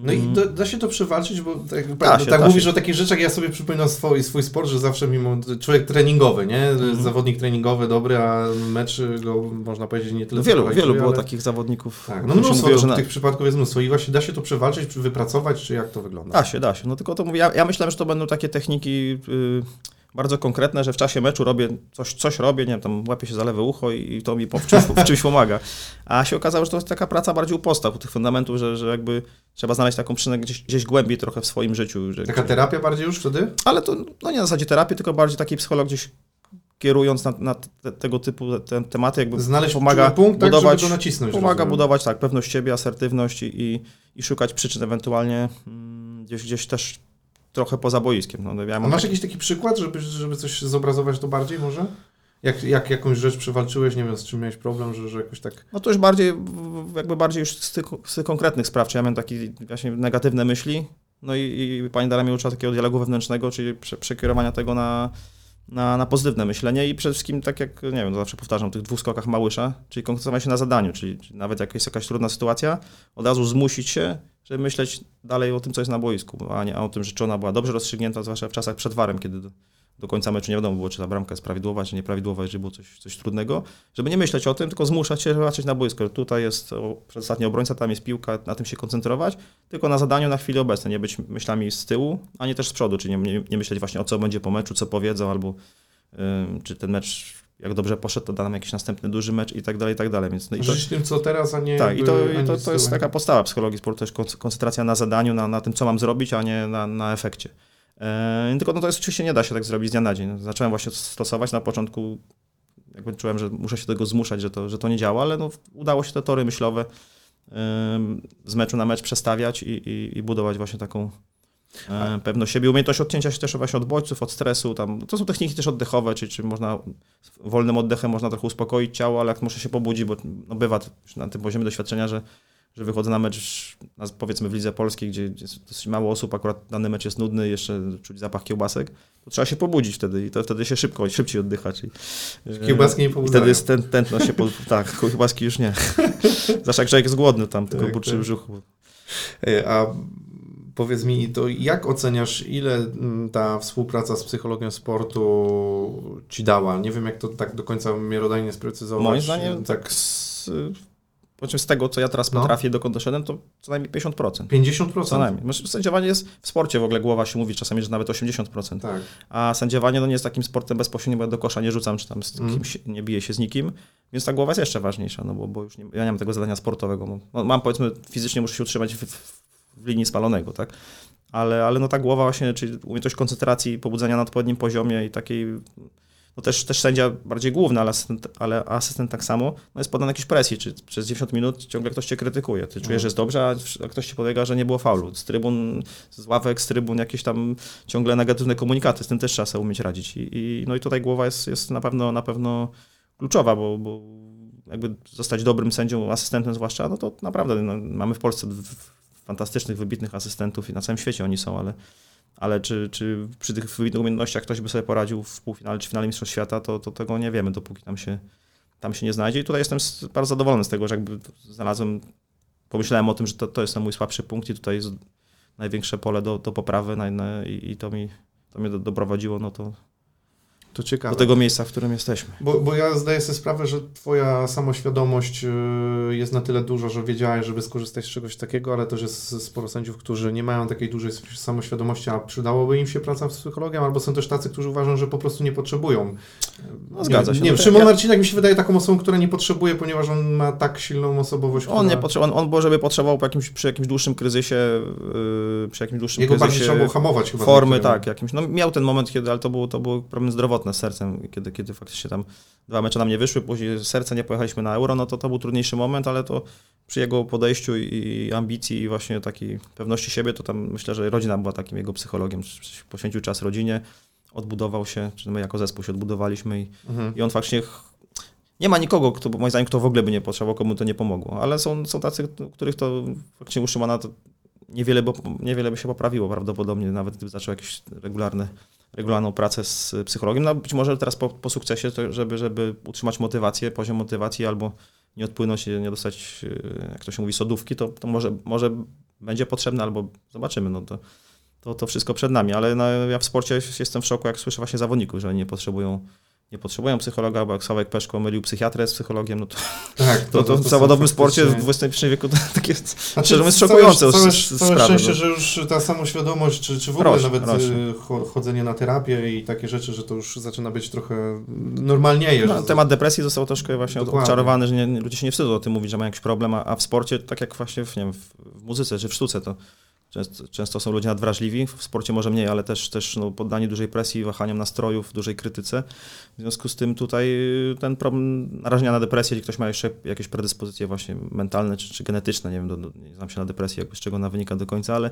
No i da, da, się to przewalczyć, bo tak, da się, tak mówisz się. o takich rzeczach, ja sobie przypominam swój, swój sport, że zawsze mimo człowiek treningowy, nie? Mm. Zawodnik treningowy dobry, a mecz go można powiedzieć nie tyle. No wielu, wielu było ale... takich zawodników. Tak, no mnóstwo, mówiło, że tych przypadków jest mnóstwo i właśnie da się to przewalczyć, wypracować, czy jak to wygląda? Da się, da się. No tylko to mówię, ja, ja myślałem, że to będą takie techniki... Yy bardzo konkretne, że w czasie meczu robię coś, coś robię, nie wiem, tam łapię się za lewe ucho i, to mi w czymś, w czymś pomaga. A się okazało, że to jest taka praca bardziej u postaw, u tych fundamentów, że, że jakby trzeba znaleźć taką przynę gdzieś, gdzieś głębiej trochę w swoim życiu. Że, taka terapia bardziej już wtedy? Ale to no nie na zasadzie terapii, tylko bardziej taki psycholog gdzieś kierując na, na te, tego typu te, tematy, jakby Znaleźć pomaga punkt, tak, budować, tak, nacisnąć. Pomaga rozumiem. budować tak, pewność siebie, asertywność i, i, i szukać przyczyn ewentualnie mm, gdzieś, gdzieś też trochę poza boiskiem. No, ja A masz taki... jakiś taki przykład, żeby, żeby coś zobrazować to bardziej może? Jak, jak jakąś rzecz przewalczyłeś, nie wiem, z czym miałeś problem, że, że jakoś tak... No to już bardziej, jakby bardziej już z tych, z tych konkretnych spraw, czy ja miałem takie właśnie negatywne myśli, no i, i pani Dara mnie uczyła takiego dialogu wewnętrznego, czyli prze, przekierowania tego na, na, na pozytywne myślenie i przede wszystkim, tak jak, nie wiem, zawsze powtarzam, tych dwóch skokach Małysza, czyli koncentrować się na zadaniu, czyli, czyli nawet jak jest jakaś trudna sytuacja, od razu zmusić się, żeby myśleć dalej o tym, co jest na boisku, a nie o tym, że czy ona była dobrze rozstrzygnięta, zwłaszcza w czasach przed warem, kiedy do, końca meczu nie wiadomo było, czy ta bramka jest prawidłowa, czy nieprawidłowa, jeżeli było coś, coś trudnego, żeby nie myśleć o tym, tylko zmuszać się patrzeć na boisko. Tutaj jest przedostatni obrońca, tam jest piłka, na tym się koncentrować, tylko na zadaniu na chwilę obecną, nie być myślami z tyłu, a nie też z przodu, czyli nie, nie, nie myśleć właśnie o co będzie po meczu, co powiedzą, albo yy, czy ten mecz jak dobrze poszedł, to da nam jakiś następny duży mecz i tak dalej, i tak dalej. Więc, no i to, tym, co teraz, a nie... Tak, i to, i to, to jest taka postawa psychologii sportu, też koncentracja na zadaniu, na, na tym, co mam zrobić, a nie na, na efekcie. E, tylko no to jest, oczywiście nie da się tak zrobić z dnia na dzień. Zacząłem właśnie stosować na początku, jakby czułem, że muszę się do tego zmuszać, że to, że to nie działa, ale no, udało się te tory myślowe z meczu na mecz przestawiać i, i, i budować właśnie taką E, pewność siebie, umiejętność odcięcia się też właśnie od bodźców, od stresu. Tam, to są techniki też oddechowe, czyli, czy można wolnym oddechem można trochę uspokoić ciało, ale jak muszę się pobudzić, bo no, bywa na tym poziomie doświadczenia, że, że wychodzę na mecz, powiedzmy w Lidze Polskiej, gdzie, jest dosyć mało osób, akurat dany mecz jest nudny, jeszcze czuć zapach kiełbasek, to trzeba się pobudzić wtedy i to wtedy się szybko, szybciej oddycha. Czyli, kiełbaski nie pobudzają. Wtedy jest ten, tętno się, po, tak, kiełbaski już nie. Zawsze jak człowiek jest głodny tam, tylko tak, burczy tak. brzuchu. E, a Powiedz mi, to jak oceniasz, ile mm, ta współpraca z psychologią sportu ci dała? Nie wiem, jak to tak do końca miarodajnie sprecyzować. Moim zdaniem, tak z, z tego, co ja teraz no. potrafię, dokąd doszedłem, to co najmniej 50%. 50%? Co najmniej. Sędziowanie jest, w sporcie w ogóle głowa się mówi czasami, że nawet 80%. Tak. A sędziowanie no, nie jest takim sportem bezpośrednim, bo ja do kosza nie rzucam, czy tam z mm. kimś nie biję się z nikim, więc ta głowa jest jeszcze ważniejsza, no bo, bo już nie, ja nie mam tego zadania sportowego. No, mam powiedzmy, fizycznie muszę się utrzymać w, w w linii spalonego, tak? Ale, ale no ta głowa właśnie, czyli umiejętność koncentracji, pobudzenia na odpowiednim poziomie i takiej, no też, też sędzia bardziej główny, ale asystent, ale asystent tak samo, no jest podany jakiejś presji, czy przez 90 minut ciągle ktoś cię krytykuje, ty czujesz, że jest dobrze, a ktoś ci podlega, że nie było faulu. Z trybun, z ławek, z trybun jakieś tam ciągle negatywne komunikaty, z tym też trzeba sobie umieć radzić. I, i no i tutaj głowa jest, jest na pewno, na pewno kluczowa, bo, bo jakby zostać dobrym sędzią, asystentem zwłaszcza, no to naprawdę no, mamy w Polsce fantastycznych, wybitnych asystentów i na całym świecie oni są, ale, ale czy, czy przy tych wybitnych umiejętnościach ktoś by sobie poradził w półfinale czy finale Mistrzostw Świata, to, to tego nie wiemy, dopóki tam się, tam się nie znajdzie. I tutaj jestem bardzo zadowolony z tego, że jakby znalazłem, pomyślałem o tym, że to, to jest ten mój słabszy punkt i tutaj jest największe pole do, do poprawy i, i, to mi, to mnie do, doprowadziło, no to To ciekawe. do tego miejsca, w którym jesteśmy. Bo, bo ja zdaję sobie sprawę, że twoja samoświadomość y, jest na tyle duża, że wiedziałeś, żeby skorzystać z czegoś takiego, ale też jest sporo sędziów, którzy nie mają takiej dużej samoświadomości, a przydałoby im się praca z psychologiem, albo są też tacy, którzy uważają, że po prostu nie potrzebują. No, zgadza się. Nie, No, nie Szymon ja- Marcinek mi się wydaje taką osobą, która nie potrzebuje, ponieważ on ma tak silną osobowość, On która... nie potrzebował, on, on żeby potrzebował po jakimś, przy jakimś dłuższym kryzysie, yy, przy jakimś dłuższym Jego bardziej kryzysie trzeba było hamować chyba. formy, tak, jakimś, no miał ten moment, kiedy, ale to był, to był problem zdrowotny z sercem, kiedy, kiedy faktycznie tam dwa mecze nam nie wyszły, później serce nie pojechaliśmy na euro, no to to był trudniejszy moment, ale to przy jego podejściu i, ambicji i właśnie takiej pewności siebie, to tam myślę, że rodzina była takim jego psychologiem, poświęcił czas rodzinie, odbudował się, czy my jako zespół się odbudowaliśmy i, Mhm. i on faktycznie nie ma nikogo, kto, moim zdaniem, kto w ogóle by nie potrzebował, komu to nie pomogło. Ale są, są tacy, których to faktycznie u Szymona to niewiele, bo, niewiele by się poprawiło prawdopodobnie, nawet gdyby zaczął jakieś regularne, regularną pracę z psychologiem. No być może teraz po, po sukcesie, to żeby, żeby utrzymać motywację, poziom motywacji albo nie odpłynąć, nie dostać, e, jak to się mówi, sodówki, to, to może, może będzie potrzebne, albo zobaczymy. No to, to, to wszystko przed nami, ale no, ja w sporcie jestem w szoku, jak słyszę właśnie zawodników, że nie potrzebują nie potrzebują psychologa, bo jak Sławek Peszko mylił psychiatrę z psychologiem, no to, Tak, to, to, w są zawodowym sporcie w XXI wieku to takie Znaczy, szczerze mówiąc szokujące Całe, całe szczęście, no. że już ta samoświadomość, czy, czy w ogóle Rośnie, nawet y, cho- chodzenie na terapię i takie rzeczy, że to już zaczyna być trochę normalnieje. No, temat depresji został troszkę właśnie Dokładnie. odczarowany, że nie, ludzie się nie wstydzą o tym mówić, że mają jakiś problem, a, a w sporcie, tak jak właśnie w, nie wiem, w, w muzyce czy w sztuce, to często, często są ludzie nadwrażliwi, w sporcie może mniej, ale też, też no, poddani dużej presji, wahaniom nastrojów, dużej krytyce. W związku z tym tutaj ten problem narażenia na depresję, jeśli ktoś ma jeszcze jakieś predyspozycje właśnie mentalne czy, czy genetyczne, nie wiem, do, do, nie znam się na depresji, jakby z czego ona wynika do końca, ale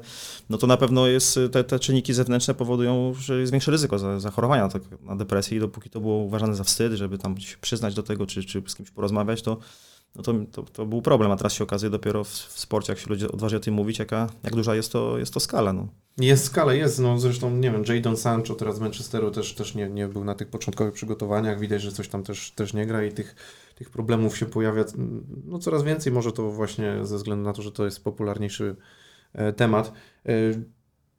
no to na pewno jest, te, te czynniki zewnętrzne powodują, że jest większe ryzyko za- zachorowania tak, na depresję i dopóki to było uważane za wstyd, żeby tam się przyznać do tego, czy, czy z kimś porozmawiać, to, no to, to, to był problem, a teraz się okazuje dopiero w, w sporcie, jak się ludzie odważy o tym mówić, jaka, jak duża jest to, jest to skala. No. Jest skala, jest. No, zresztą, nie wiem, Jadon Sancho teraz z Manchesteru też, też nie, nie był na tych początkowych przygotowaniach. Widać, że coś tam też, też nie gra i tych, tych problemów się pojawia no, coraz więcej. Może to właśnie ze względu na to, że to jest popularniejszy e, temat.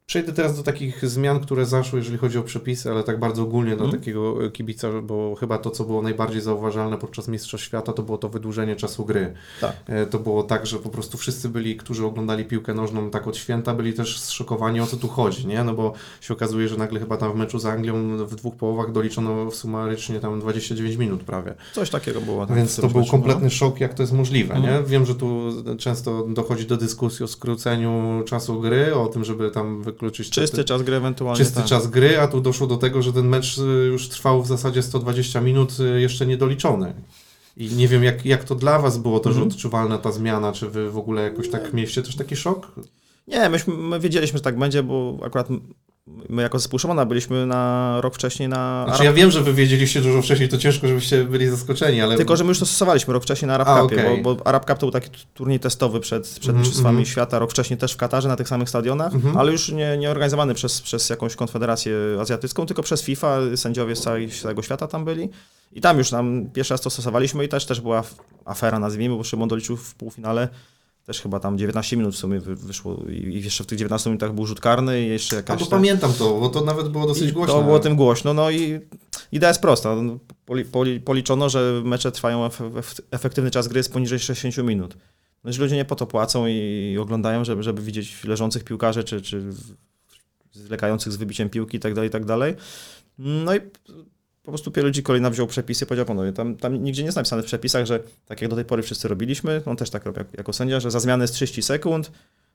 Przejdę teraz do takich zmian, które zaszły, jeżeli chodzi o przepisy, ale tak bardzo ogólnie dla Mhm. takiego e, kibica, bo chyba to, co było najbardziej zauważalne podczas Mistrzostw Świata, to było to wydłużenie czasu gry. Tak. E, To było tak, że po prostu wszyscy byli, którzy oglądali piłkę nożną tak od święta, byli też zszokowani o co tu chodzi, nie? No bo się okazuje, że nagle chyba tam w meczu z Anglią w dwóch połowach doliczono sumarycznie tam 29 minut prawie. Coś takiego było. tak, Więc w to był meczu, kompletny szok, jak to jest możliwe, nie? Mhm. Wiem, że tu często dochodzi do dyskusji o skróceniu czasu gry, o tym, żeby tam wykluczyć... Czysty czas gry ewentualnie. czysty tak. czas gry, a tu doszło do tego, że ten mecz y, już trwał w zasadzie 120 minut y, jeszcze niedoliczony. I nie wiem, jak, jak to dla Was było też Mhm. odczuwalna ta zmiana, czy Wy w ogóle jakoś tak mieliście też taki szok? Nie, myśmy, my wiedzieliśmy, że tak będzie, bo akurat my jako zespół Szymona byliśmy na rok wcześniej na Znaczy ja wiem, że Wy wiedzieliście dużo wcześniej, to ciężko, żebyście byli zaskoczeni, ale... Tylko, że my już to stosowaliśmy rok wcześniej na Arab A, Cupie, okej. bo, bo Arab Cup to był taki turniej testowy przed, przed Mhm, Mistrzostwami mhm. Świata, rok wcześniej też w Katarze na tych samych stadionach, Mhm. ale już nie, nie organizowany przez, przez jakąś konfederację azjatycką, tylko przez FIFA, sędziowie z całej, z całego świata tam byli. I tam już nam pierwszy raz to stosowaliśmy i też, też była afera, nazwijmy, bo Szymon doliczył w półfinale też chyba tam 19 minut w sumie wy- wyszło i jeszcze w tych 19 minutach był rzut karny i jeszcze A jakaś... to tam- pamiętam to, bo to nawet było dosyć głośno. To było tym głośno. No i idea jest prosta. No, Poli, poli, policzono, że mecze trwają ef, ef, efektywny czas gry jest poniżej 60 minut. No, że ludzie nie po to płacą i oglądają, żeby, żeby widzieć leżących piłkarzy, czy, czy zwlekających z wybiciem piłki itd., itd. No i po prostu Pierluigi Kolina wziął przepisy, powiedział panowie, tam, tam nigdzie nie jest napisane w przepisach, że tak jak do tej pory wszyscy robiliśmy, on też tak robi jak, jako sędzia, że za zmianę jest 30 sekund,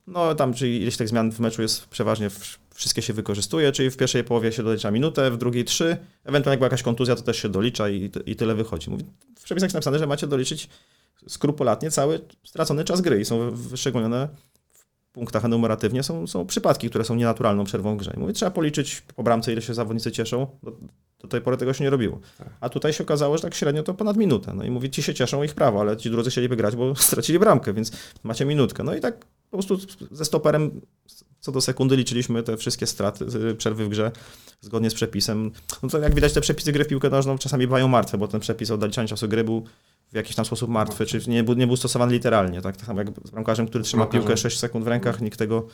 no tam, czyli ileś tych zmian w meczu jest przeważnie, wszystkie się wykorzystuje, czyli w pierwszej połowie się dolicza minutę, w drugiej trzy, ewentualnie jak była jakaś kontuzja, to też się dolicza i, i tyle wychodzi. Mówi, w przepisach jest napisane, że macie doliczyć skrupulatnie cały stracony czas gry i są wyszczególnione w punktach enumeratywnie są, są przypadki, które są nienaturalną przerwą w grze. I Mówi, trzeba policzyć po bramce, ile się zawodnicy cieszą. Do, tej pory tego się nie robiło. Tak. A tutaj się okazało, że tak średnio to ponad minutę. No i mówi, ci się cieszą ich prawo, ale ci drudzy chcieliby grać, bo stracili bramkę, więc macie minutkę. No i tak po prostu ze stoperem co do sekundy liczyliśmy te wszystkie straty, przerwy w grze zgodnie z przepisem. No to jak widać te przepisy gry w piłkę nożną czasami bywają martwe, bo ten przepis o odliczaniu czasu gry był w jakiś tam sposób martwy, czy nie był, nie był stosowany literalnie, tak? tak samo jak z bramkarzem, który trzyma piłkę 6 sekund w rękach, nikt tego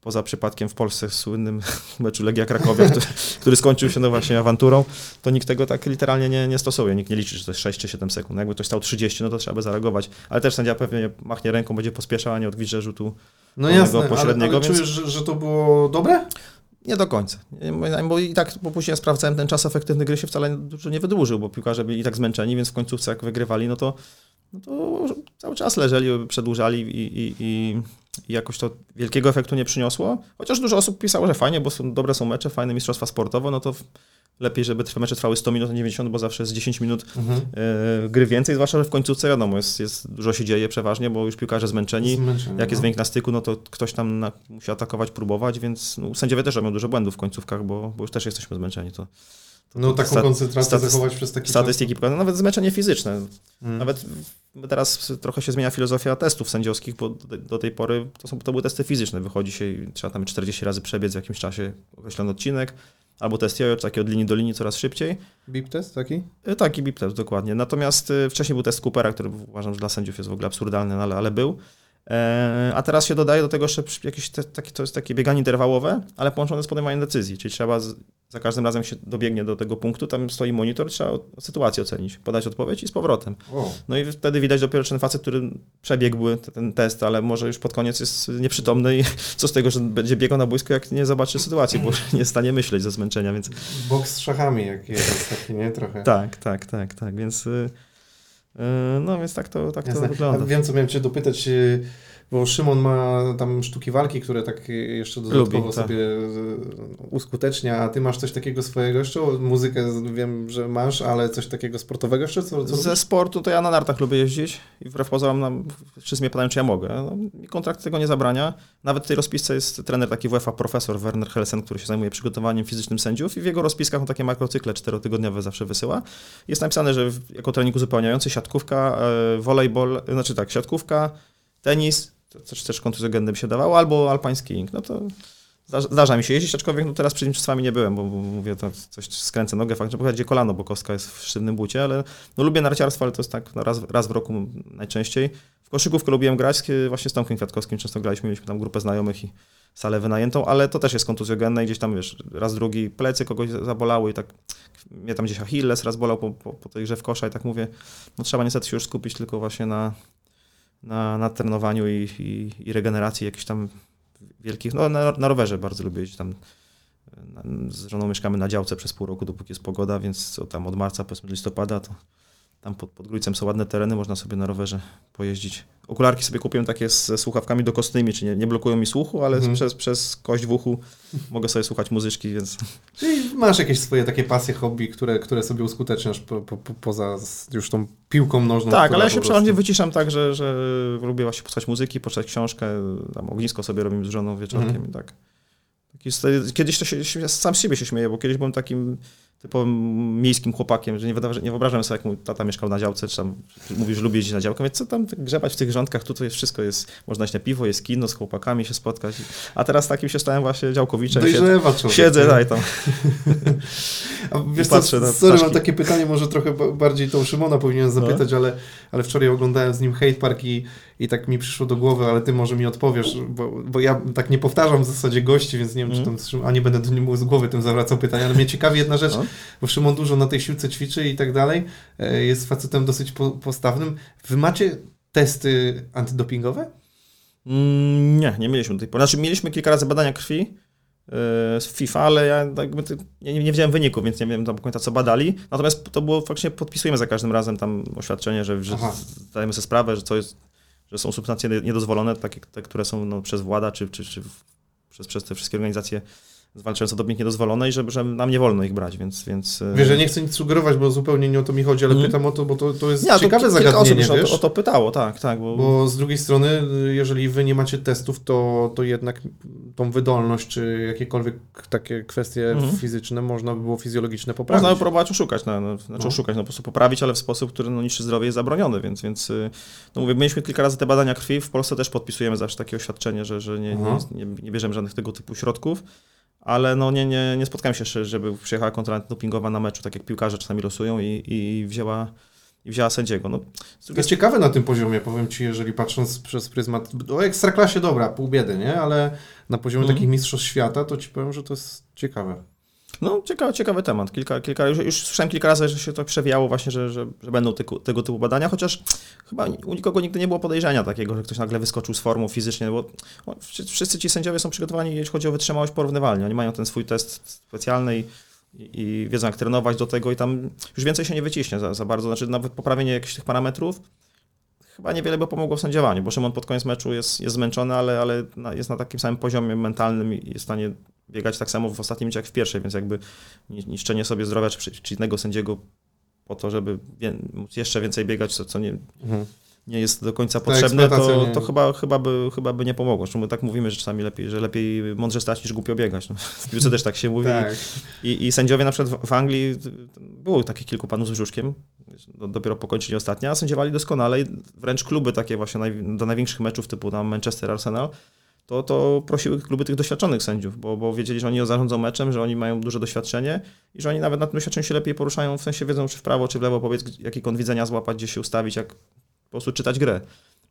poza przypadkiem w Polsce słynnym meczu Legia Krakowia, który, który skończył się no właśnie awanturą, to nikt tego tak literalnie nie, nie stosuje. Nikt nie liczy, czy to jest 6 czy 7 sekund. Jakby ktoś stał 30, no to trzeba by zareagować. Ale też sędzia pewnie machnie ręką, będzie pospieszał, a nie odgwizdże rzutu No jasne, ale, pośredniego, ale więc- czujesz, że, że to było dobre? Nie do końca. Bo i tak, bo później ja sprawdzałem, ten czas efektywny gry się wcale dużo nie wydłużył, bo piłkarze byli i tak zmęczeni, więc w końcówce jak wygrywali, no to, no to cały czas leżeli, przedłużali i, i, i jakoś to wielkiego efektu nie przyniosło. Chociaż dużo osób pisało, że fajnie, bo są, dobre są mecze, fajne mistrzostwa sportowe, no to lepiej, żeby te mecze trwały 100 minut, a nie 90, bo zawsze jest 10 minut Mhm. e, gry więcej, zwłaszcza, że w końcówce wiadomo, jest, jest, dużo się dzieje przeważnie, bo już piłkarze zmęczeni. Zmęczenie, Jak jest no. wynik na styku, no to ktoś tam na, musi atakować, próbować, więc no, sędziowie też robią dużo błędów w końcówkach, bo, bo już też jesteśmy zmęczeni. To No taką Stat- koncentrację statyst- zachować przez taki statystyki pokazują, nawet zmęczenie fizyczne. czas. Mm. Nawet teraz trochę się zmienia filozofia testów sędziowskich, bo do, do tej pory to, są, to były testy fizyczne. Wychodzi się i trzeba tam 40 razy przebiec w jakimś czasie określony odcinek, albo test jojo, taki od linii do linii coraz szybciej. Bip test taki? E, Tak, i BIP test, dokładnie. Natomiast e, wcześniej był test Coopera, który uważam, że dla sędziów jest w ogóle absurdalny, no ale, ale był. E, A teraz się dodaje do tego jeszcze jakieś te, takie, to jest takie bieganie interwałowe, ale połączone z podejmowaniem decyzji, czyli trzeba z, za każdym razem się dobiegnie do tego punktu, tam stoi monitor, trzeba sytuację ocenić, podać odpowiedź i z powrotem. O. No i wtedy widać dopiero, czy ten facet, który przebiegł te- ten test, ale może już pod koniec jest nieprzytomny i co z tego, że będzie biegał na boisko, jak nie zobaczy sytuacji, bo nie stanie myśleć ze zmęczenia, więc Boks z szachami jak jest taki, nie? Trochę. tak, tak, tak, tak, więc y, no więc tak to, tak to Jasne. A wygląda. wiem, co miałem cię dopytać, y, bo Szymon ma tam sztuki walki, które tak jeszcze dodatkowo Lubi, tak. sobie y, uskutecznia, a ty masz coś takiego swojego jeszcze? Muzykę wiem, że masz, ale coś takiego sportowego jeszcze? Co, co Ze sportu to ja na nartach lubię jeździć i wbrew pozorom nam, wszyscy mnie pytają, czy ja mogę. No, kontrakt tego nie zabrania. Nawet w tej rozpisce jest trener taki WFA, profesor Werner Helsen, który się zajmuje przygotowaniem fizycznym sędziów i w jego rozpiskach on takie makrocykle czterotygodniowe zawsze wysyła. Jest napisane, że jako trening uzupełniający siatkówka, e, volejbol, znaczy tak, siatkówka, tenis, też, też kontuzjogenny by się dawało, albo alpański ring. No to zdarza, mi się jeździć, aczkolwiek no teraz przed mistrzostwami nie byłem, bo, bo mówię, to coś skręcę nogę, faktycznie pochodzi kolano, bo kostka jest w sztywnym bucie, ale no lubię narciarstwo, ale to jest tak no raz, raz w roku najczęściej. W koszykówkę lubiłem grać, właśnie z Tomkiem Kwiatkowskim często graliśmy, mieliśmy tam grupę znajomych i salę wynajętą, ale to też jest kontuzjogenne i gdzieś tam, wiesz, raz drugi plecy kogoś zabolały i tak mnie tam gdzieś Achilles raz bolał po, po, po tej grze w kosza i tak mówię, no trzeba niestety się już skupić tylko właśnie na, na, na trenowaniu i, i, i regeneracji jakichś tam wielkich, no na, na rowerze bardzo lubię jeździć tam z żoną mieszkamy na działce przez pół roku, dopóki jest pogoda, więc co tam od marca, powiedzmy do listopada, to tam pod, pod Grójcem są ładne tereny, można sobie na rowerze pojeździć. Okularki sobie kupiłem takie ze słuchawkami dokostnymi, czyli nie, nie blokują mi słuchu, ale Mhm. przez, przez kość w uchu mogę sobie słuchać muzyczki, więc Czyli masz jakieś swoje takie pasje, hobby, które, które sobie uskuteczniasz po, po, po, poza z- już tą piłką nożną. tak, ale ja się przeważnie wyciszam tak, że, że lubię właśnie posłuchać muzyki, poczytać książkę, tam ognisko sobie robimy z żoną wieczorkiem Mhm. i tak. Taki, st- kiedyś to się, sam z siebie się śmieję, bo kiedyś byłem takim typowym miejskim chłopakiem, że nie, wyobrażam- nie wyobrażam sobie, jak mój tata mieszkał na działce, czy tam mówi, że lubi jeździć na działkę, więc co tam grzebać w tych rządkach, tutaj jest wszystko jest, można iść na piwo, jest kino, z chłopakami się spotkać. A teraz takim się stałem właśnie działkowiczem. siedzę- Dojrzewa. Siedzę, nie? daj tam. A wiesz co, patrzę na sorry, mam takie pytanie, może trochę ba- bardziej tą Szymona powinienem No. zapytać, ale, ale wczoraj oglądałem z nim Hate Park i, i tak mi przyszło do głowy, ale ty może mi odpowiesz, bo, bo ja tak nie powtarzam w zasadzie gości, więc nie wiem, czy Mhm. tam, a nie będę do niemu z głowy tym zawracał pytania, ale mnie ciekawi jedna rzecz, No. bo Szymon dużo na tej siłce ćwiczy i tak dalej, e, jest facetem dosyć po, postawnym. Wy macie testy antydopingowe? Mm, nie, nie mieliśmy do tej pory. Znaczy, mieliśmy kilka razy badania krwi yy, z FIFA, ale ja nie, nie widziałem wyników, więc nie wiem do końca co badali. Natomiast to było faktycznie podpisujemy za każdym razem tam oświadczenie, że, że zdajemy sobie sprawę, że co jest, że są substancje niedozwolone, takie, te, które są no, przez włada czy, czy, czy przez, przez te wszystkie organizacje zwalczające doping niedozwolone i że, że nam nie wolno ich brać, więc... więc yy, Wiesz, że nie chcę nic sugerować, bo zupełnie nie o to mi chodzi, ale Mhm. pytam o to, bo to, to jest nie, to ciekawe ki- kilka osób zagadnienie, już o wiesz? to, o to pytało, tak, tak, bo... Bo z drugiej strony, y, jeżeli wy nie macie testów, to, to jednak tą wydolność, czy jakiekolwiek takie kwestie Mhm. fizyczne można by było fizjologiczne poprawić. Można by próbować oszukać, no, no, znaczy No. oszukać, no po prostu poprawić, ale w sposób, który no, niszczy zdrowie jest zabroniony, więc, więc y, no mówię, mieliśmy kilka razy te badania krwi, w Polsce też podpisujemy zawsze takie oświadczenie, że, że nie, Aha. nie, nie, nie bierzemy żadnych tego typu środków, ale no nie, nie, nie spotkałem się jeszcze, żeby przyjechała kontrola dopingowa na meczu, tak jak piłkarze czasami losują i, i wzięła i wzięła sędziego. No, to jest ciekawe na tym poziomie, powiem Ci, jeżeli patrząc przez pryzmat, o Ekstraklasie dobra, pół biedy, nie? Ale na poziomie mm. takich mistrzostw świata, to Ci powiem, że to jest ciekawe. No, ciekawy, ciekawy temat. Kilka, kilka, już, już słyszałem kilka razy, że się to przewijało właśnie, że, że, że będą tego, tego typu badania, chociaż chyba u nikogo nigdy nie było podejrzenia takiego, że ktoś nagle wyskoczył z formą fizycznie, bo wszyscy ci sędziowie są przygotowani, jeśli chodzi o wytrzymałość porównywalnie. Oni mają ten swój test specjalny i, i wiedzą jak trenować do tego i tam już więcej się nie wyciśnie za, za bardzo. Znaczy nawet poprawienie jakichś tych parametrów chyba niewiele by pomogło w sędziowaniu, bo Szymon pod koniec meczu jest, jest zmęczony, ale, ale jest na takim samym poziomie mentalnym i jest w stanie biegać tak samo w ostatnim jak w pierwszej, więc jakby niszczenie sobie zdrowia czy, czy innego sędziego po to, żeby móc jeszcze więcej biegać, co, co nie, mhm. nie jest do końca potrzebne, to, to chyba, chyba, by, chyba by nie pomogło. Zresztą my tak mówimy, że czasami lepiej, że lepiej mądrze stać niż głupio biegać. No, w piłce też tak się mówi. tak. I, I sędziowie na przykład w Anglii, było takich kilku panów z brzuszkiem, dopiero po kończeniu ostatnia, sędziowali doskonale i wręcz kluby takie właśnie do największych meczów typu tam Manchester Arsenal, to, to prosiły kluby tych doświadczonych sędziów, bo, bo wiedzieli, że oni zarządzą meczem, że oni mają duże doświadczenie i że oni nawet na tym doświadczeniu się lepiej poruszają, w sensie wiedzą, czy w prawo, czy w lewo powiedz, jaki kąt widzenia złapać, gdzie się ustawić, jak po prostu czytać grę.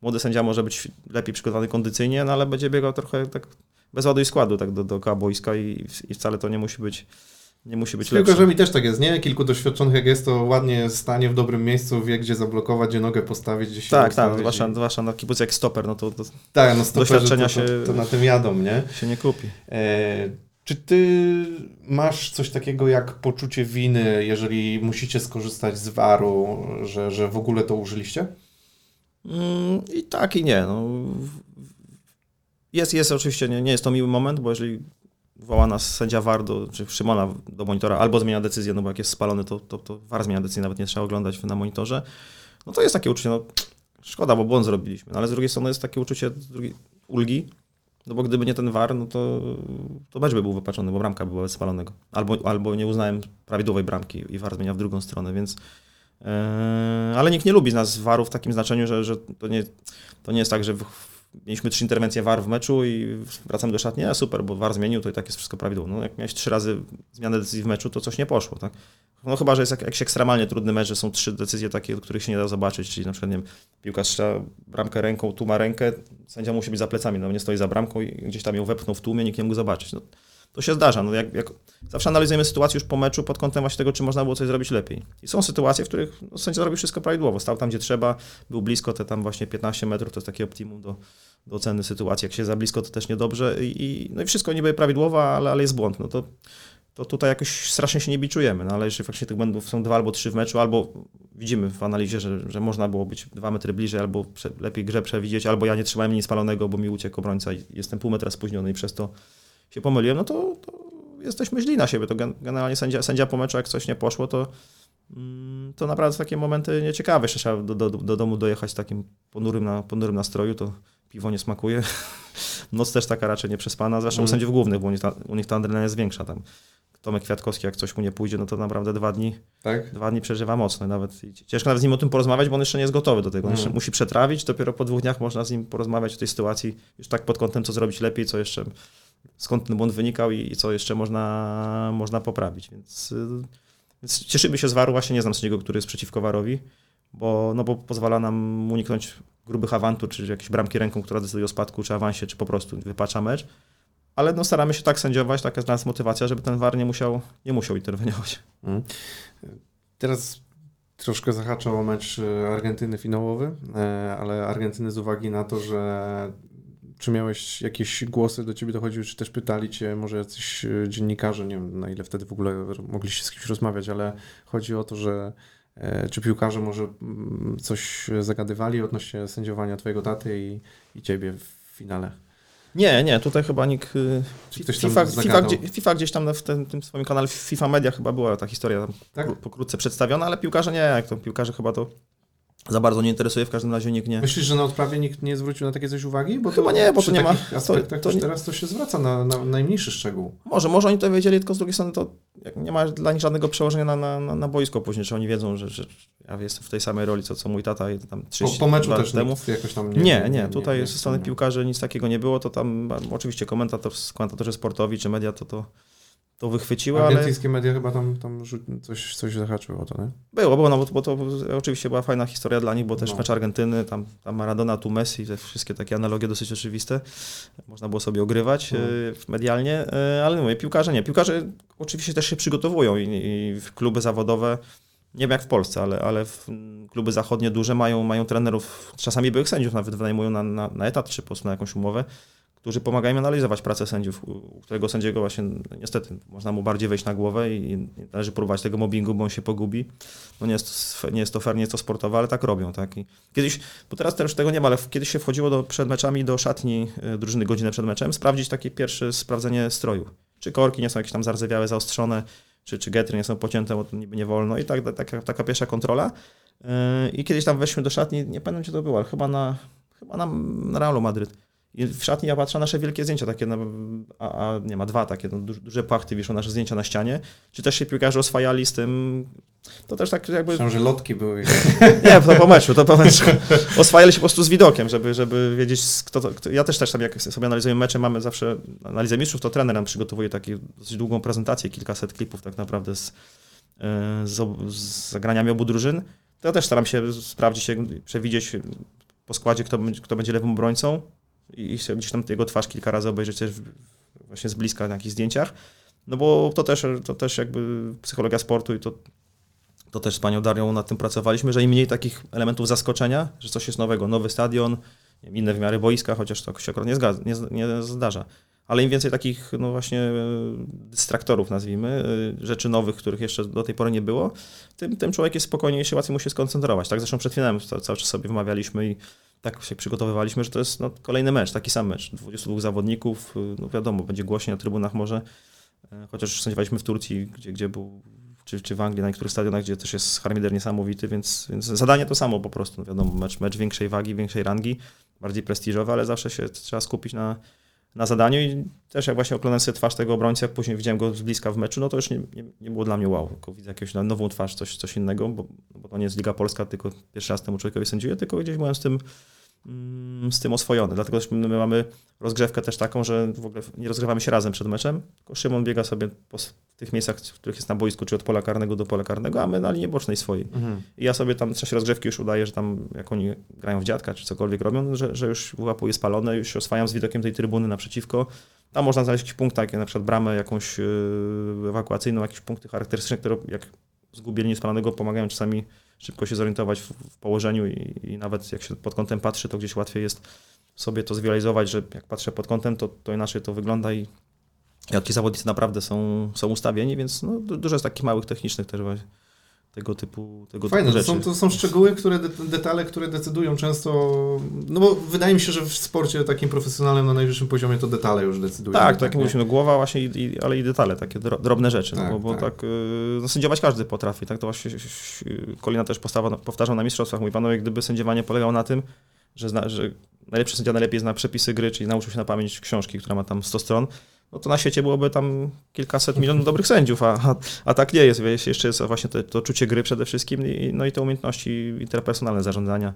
Młody sędzia może być lepiej przygotowany kondycyjnie, no ale będzie biegał trochę tak bez ładu i składu tak do, do boiska i, i wcale to nie musi być nie musi być lepsze. Tylko, że mi też tak jest, nie? Kilku doświadczonych jak jest, to ładnie stanie w dobrym miejscu, wie gdzie zablokować, gdzie nogę postawić, gdzie się Tak, tak, zwłaszcza, i... zwłaszcza na kibuc jak stoper, no to, to tak, no doświadczenia to, to, się... To na tym jadą, nie? Się nie kupi. E, czy ty masz coś takiego jak poczucie winy, jeżeli musicie skorzystać z waru, że, że w ogóle to użyliście? Mm, I tak i nie. No. Jest, jest oczywiście, nie, nie jest to miły moment, bo jeżeli woła nas sędzia VAR, do, czy Szymona do monitora, albo zmienia decyzję, no bo jak jest spalony, to, to, to VAR zmienia decyzję, nawet nie trzeba oglądać na monitorze. No to jest takie uczucie, no szkoda, bo błąd zrobiliśmy, no, ale z drugiej strony jest takie uczucie drugiej, ulgi, no bo gdyby nie ten VAR, no to, to mecz by był wypaczony, bo bramka była bez spalonego. Albo, albo nie uznałem prawidłowej bramki i VAR zmienia w drugą stronę, więc yy, ale nikt nie lubi nas VARu w takim znaczeniu, że, że to, nie, to nie jest tak, że mieliśmy trzy interwencje VAR w meczu i wracam do szatni, a super, bo VAR zmienił, to i tak jest wszystko prawidłowo. No, jak miałeś trzy razy zmianę decyzji w meczu, to coś nie poszło, tak? No chyba, że jest jak, jakiś ekstremalnie trudny mecz, że są trzy decyzje takie, których się nie da zobaczyć, czyli na przykład, nie wiem, piłka strzela bramkę ręką, tu ma rękę, sędzia musi być za plecami, no nie stoi za bramką i gdzieś tam ją wepchnął w tłumie, nikt nie mógł zobaczyć. No, to się zdarza. No jak, jak zawsze analizujemy sytuację już po meczu pod kątem właśnie tego, czy można było coś zrobić lepiej. I są sytuacje, w których no, sędzia zrobił wszystko prawidłowo. Stał tam, gdzie trzeba, był blisko, te tam właśnie 15 metrów, to jest takie optimum do, do oceny sytuacji. Jak się za blisko, to też niedobrze. I, no i wszystko niby prawidłowo, ale, ale jest błąd. No to, to tutaj jakoś strasznie się nie biczujemy. No ale jeżeli faktycznie tych błędów są dwa albo trzy w meczu, albo widzimy w analizie, że, że można było być dwa metry bliżej, albo prze, lepiej grę przewidzieć, albo ja nie trzymałem nic spalonego, bo mi uciekł obrońca i jestem pół metra spóźniony i przez to się pomyliłem, no to, to jesteśmy źli na siebie. To generalnie sędzia, sędzia po meczu, jak coś nie poszło, to, mm, to naprawdę takie momenty nieciekawe. Jeszcze trzeba do, do, do domu dojechać takim ponurym, na, ponurym nastroju, to piwo nie smakuje. Noc też taka raczej nieprzespana, zwłaszcza mm. u sędziów głównych, bo u nich, ta, u nich ta adrenalina jest większa. Tam Tomek Kwiatkowski, jak coś mu nie pójdzie, no to naprawdę dwa dni, tak? dwa dni przeżywa mocno. Nawet, ciężko nawet z nim o tym porozmawiać, bo on jeszcze nie jest gotowy do tego. On mm. jeszcze musi przetrawić, dopiero po dwóch dniach można z nim porozmawiać o tej sytuacji, już tak pod kątem, co zrobić lepiej, co jeszcze skąd ten błąd wynikał i, co jeszcze można, można poprawić. Więc, y, więc cieszymy się z waru, właśnie nie znam sędziego, który jest przeciwko warowi, bo, no bo pozwala nam uniknąć grubych awantur, czy jakieś bramki ręką, która decyduje o spadku, czy awansie, czy po prostu wypacza mecz. Ale no, staramy się tak sędziować, taka jest dla nas motywacja, żeby ten war nie musiał, nie musiał interweniować. Mm. Teraz troszkę zahaczał o mecz y, Argentyny finałowy, e, ale Argentyny z uwagi na to, że czy miałeś jakieś głosy do ciebie dochodziły, czy też pytali cię może jacyś e, dziennikarze, nie wiem na ile wtedy w ogóle mogliście z kimś rozmawiać, ale chodzi o to, że e, czy piłkarze może mm, coś zagadywali odnośnie sędziowania twojego taty i, i ciebie w finale? Nie, nie, tutaj chyba nikt. Y, FIFA, FIFA, FIFA, gdzieś tam w tym, tym swoim kanale FIFA Media chyba była ta historia tak? pokrótce przedstawiona, ale piłkarze nie, jak to piłkarze chyba to za bardzo nie interesuje, w każdym razie nikt nie... Myślisz, że na odprawie nikt nie zwrócił na takie coś uwagi? Bo Chyba nie, bo to nie ma... aspektach to, to, teraz to się zwraca na, na najmniejszy szczegół. Może, może oni to wiedzieli, tylko z drugiej strony to nie ma dla nich żadnego przełożenia na, na, na, boisko później, czy oni wiedzą, że, że ja jestem w tej samej roli, co, co mój tata tam 30 po, po meczu też temu. jakoś tam nie... Nie, nie, tutaj nie, nie, ze strony piłkarzy nic takiego nie było, to tam oczywiście komentator, komentatorzy sportowi czy media to, to to wychwyciły, ale Argentyńskie media chyba tam, tam coś, coś zahaczyło o to, nie? było, było no, bo, bo to oczywiście była fajna historia dla nich, bo też No. mecz Argentyny, tam, tam Maradona, tu Messi, te wszystkie takie analogie dosyć oczywiste, można było sobie ogrywać No. y, medialnie, y, ale mówię, piłkarze nie. Piłkarze oczywiście też się przygotowują i, i w kluby zawodowe, nie wiem jak w Polsce, ale, ale kluby zachodnie duże mają, mają trenerów, czasami byłych sędziów nawet wynajmują na, na, na etat czy po prostu na jakąś umowę, którzy pomagają analizować pracę sędziów, u którego sędziego właśnie no, niestety można mu bardziej wejść na głowę i, należy próbować tego mobbingu, bo on się pogubi. No nie jest, nie jest to fair, nie jest to sportowe, ale tak robią. Tak? I kiedyś, bo teraz też tego nie ma, ale kiedyś się wchodziło do, przed meczami do szatni y, drużyny godzinę przed meczem, sprawdzić takie pierwsze sprawdzenie stroju. Czy korki nie są jakieś tam zardzewiałe, zaostrzone, czy, czy getry nie są pocięte, bo to niby nie wolno i tak, taka, taka pierwsza kontrola. Yy, I kiedyś tam weszliśmy do szatni, nie pamiętam gdzie to było, ale chyba na, chyba na, na Realu Madryt. I w szatni ja patrzę na nasze wielkie zdjęcia, takie, na, a, a nie ma dwa takie, no, duże, duże płachty wiszą nasze zdjęcia na ścianie. Czy też się piłkarze oswajali z tym, to też tak jakby... Myślałem, że lotki były. Nie, to po meczu, to po meczu. Oswajali się po prostu z widokiem, żeby, żeby wiedzieć, kto, to, kto Ja też też tam, jak sobie analizujemy mecze, mamy zawsze analizę mistrzów, to trener nam przygotowuje taką dosyć długą prezentację, kilkaset klipów tak naprawdę z, e, z, z zagraniami obu drużyn. To ja też staram się sprawdzić, przewidzieć po składzie, kto, kto będzie lewym obrońcą i, sobie gdzieś tam jego twarz kilka razy obejrzeć też właśnie z bliska na jakichś zdjęciach. No bo to też, to też jakby psychologia sportu i to to też z panią Darią nad tym pracowaliśmy, że im mniej takich elementów zaskoczenia, że coś jest nowego, nowy stadion, inne wymiary boiska, chociaż to się akurat nie, zgadza, nie, nie zdarza. Ale im więcej takich, no właśnie, e, dystraktorów nazwijmy, e, rzeczy nowych, których jeszcze do tej pory nie było, tym, tym człowiek jest spokojniejszy, łatwiej mu się skoncentrować. Tak zresztą przed finałem ca- cały czas sobie wymawialiśmy i tak się przygotowywaliśmy, że to jest no, kolejny mecz, taki sam mecz. 22 zawodników, y, no wiadomo, będzie głośniej na trybunach może, e, chociaż sędziowaliśmy w Turcji, gdzie, gdzie był czy, czy w Anglii, na niektórych stadionach, gdzie też jest harmider niesamowity, więc, więc zadanie to samo po prostu. No wiadomo, mecz, mecz większej wagi, większej rangi, bardziej prestiżowy, ale zawsze się trzeba skupić na, na zadaniu i też jak właśnie oglądałem sobie twarz tego obrońcy, jak później widziałem go z bliska w meczu, no to już nie, nie, nie było dla mnie wow, tylko widzę jakąś nową twarz, coś, coś innego, bo, bo to nie jest Liga Polska, tylko pierwszy raz temu człowiekowi sędziuję, tylko gdzieś byłem z tym z tym oswojony. Dlatego też my mamy rozgrzewkę też taką, że w ogóle nie rozgrywamy się razem przed meczem, tylko Szymon biega sobie po tych miejscach, w których jest na boisku, czy od pola karnego do pola karnego, a my na linii bocznej swojej. Mhm. I ja sobie tam w czasie rozgrzewki już udaję, że tam jak oni grają w dziadka, czy cokolwiek robią, że, że już łapuję spalone, już się oswajam z widokiem tej trybuny naprzeciwko. Tam można znaleźć jakieś punkty, jak na przykład bramę jakąś yy, ewakuacyjną, jakieś punkty charakterystyczne, które jak zgubię linię spalonego pomagają czasami szybko się zorientować w, w położeniu i, i nawet jak się pod kątem patrzy, to gdzieś łatwiej jest sobie to zwizualizować, że jak patrzę pod kątem, to, to inaczej to wygląda i jak ci zawodnicy naprawdę są, są ustawieni, więc no, du- dużo jest takich małych technicznych też właśnie tego typu, tego Fajne, typu to rzeczy. są, to są szczegóły, które, de, detale, które decydują często, no bo wydaje mi się, że w sporcie takim profesjonalnym na najwyższym poziomie to detale już decydują. Tak, tak nie? mówiliśmy, no, głowa właśnie, i, i, ale i detale, takie dro, drobne rzeczy, Tak, no, bo, tak. tak, y, no, sędziować każdy potrafi, tak, to właśnie Kolina też postawa, powtarzał na mistrzostwach, mówi panowie, gdyby sędziowanie polegało na tym, że, zna, że najlepszy sędzia najlepiej zna przepisy gry, czyli nauczył się na pamięć książki, która ma tam 100 stron, no to na świecie byłoby tam kilkaset milionów dobrych sędziów, a, a, a tak nie jest, wiesz, jeszcze jest właśnie to, to czucie gry przede wszystkim i, no i te umiejętności interpersonalne zarządzania,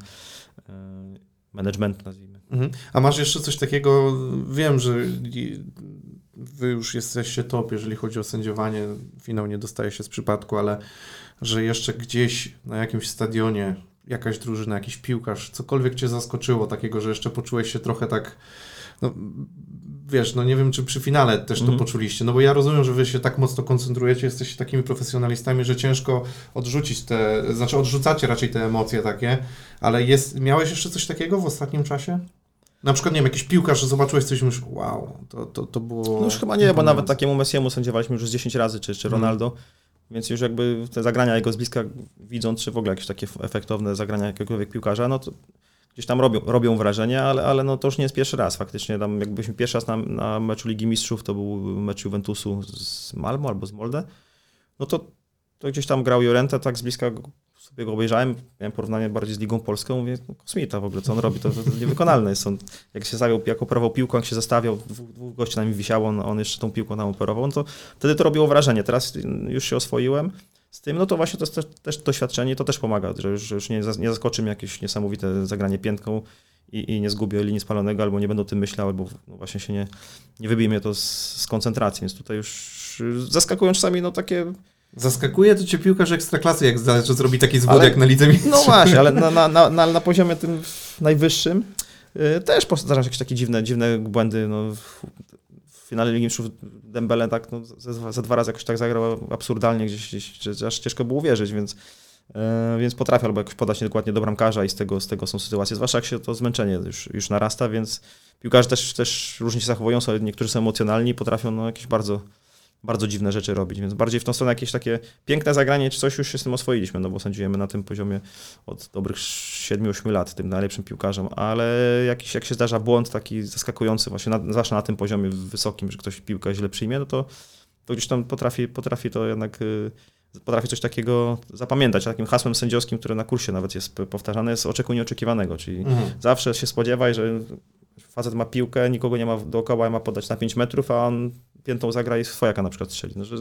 y, managementu nazwijmy. Mhm. A masz jeszcze coś takiego, wiem, że wy już jesteście top, jeżeli chodzi o sędziowanie, finał nie dostaje się z przypadku, ale że jeszcze gdzieś na jakimś stadionie jakaś drużyna, jakiś piłkarz, cokolwiek cię zaskoczyło takiego, że jeszcze poczułeś się trochę tak, no wiesz, no nie wiem, czy przy finale też to Mhm. poczuliście, no bo ja rozumiem, że wy się tak mocno koncentrujecie, jesteście takimi profesjonalistami, że ciężko odrzucić te, znaczy odrzucacie raczej te emocje takie, ale jest, miałeś jeszcze coś takiego w ostatnim czasie? Na przykład, nie wiem, jakiś piłkarz, że zobaczyłeś coś i myślisz, wow, to, to, to było... No już chyba nie, bo nawet takiemu Messiemu sędziowaliśmy już z 10 razy, czy, czy Mhm. Ronaldo, więc już jakby te zagrania jego z bliska widząc, czy w ogóle jakieś takie efektowne zagrania jakiegokolwiek piłkarza, no to gdzieś tam robią, robią wrażenie, ale, ale no to już nie jest pierwszy raz. Faktycznie tam jakbyśmy pierwszy raz na, na meczu Ligi Mistrzów, to był mecz Juventusu z Malmo albo z Molde, no to, to gdzieś tam grał Jorente, tak z bliska sobie go obejrzałem, miałem porównanie bardziej z Ligą Polską, mówię, no, kosmita w ogóle, co on robi, to, to niewykonalne jest. On, jak się stawiał, jak operował piłką, jak się zastawiał, dwóch, dwóch gości na nim wisiało, on, on jeszcze tą piłką nam operował, no to wtedy to robiło wrażenie. Teraz już się oswoiłem z tym, no to właśnie to jest też, doświadczenie to też pomaga, że już, już nie, nie zaskoczy mnie jakieś niesamowite zagranie piętką i, i nie zgubię linii spalonego, albo nie będę o tym myślał, albo no właśnie się nie, nie wybije mnie to z, z koncentracji, więc tutaj już zaskakują czasami no takie Zaskakuje to cię piłkarz ekstraklasy, jak że zrobi taki zwód Ale- jak na lidze mistrzów. No właśnie, ale na, na, na, na, poziomie tym najwyższym y, też zdarzają się jakieś takie dziwne, dziwne błędy. No, w, finale Ligi Mistrzów Dembele tak, no, za, za dwa razy jakoś tak zagrał absurdalnie, gdzieś, gdzieś że aż ciężko było uwierzyć, więc, y, więc potrafi albo jakoś podać niedokładnie do bramkarza i z tego, z tego są sytuacje, zwłaszcza jak się to zmęczenie już, już narasta, więc piłkarze też, też różnie się zachowują, są, niektórzy są emocjonalni i potrafią no, jakieś bardzo bardzo dziwne rzeczy robić, więc bardziej w tą stronę jakieś takie piękne zagranie czy coś już się z tym oswoiliśmy, no bo sędziujemy na tym poziomie od dobrych 7-8 lat, tym najlepszym piłkarzem, ale jakiś, jak się zdarza błąd taki zaskakujący właśnie, na, zwłaszcza na tym poziomie wysokim, że ktoś piłkę źle przyjmie, no to, to gdzieś tam potrafi, potrafi to jednak y, potrafi coś takiego zapamiętać. Takim hasłem sędziowskim, które na kursie nawet jest powtarzane, jest oczekuj nieoczekiwanego, czyli Mhm. zawsze się spodziewaj, że facet ma piłkę, nikogo nie ma dookoła, ma podać na 5 metrów, a on piętą zagra i swojaka na przykład strzeli. No, że,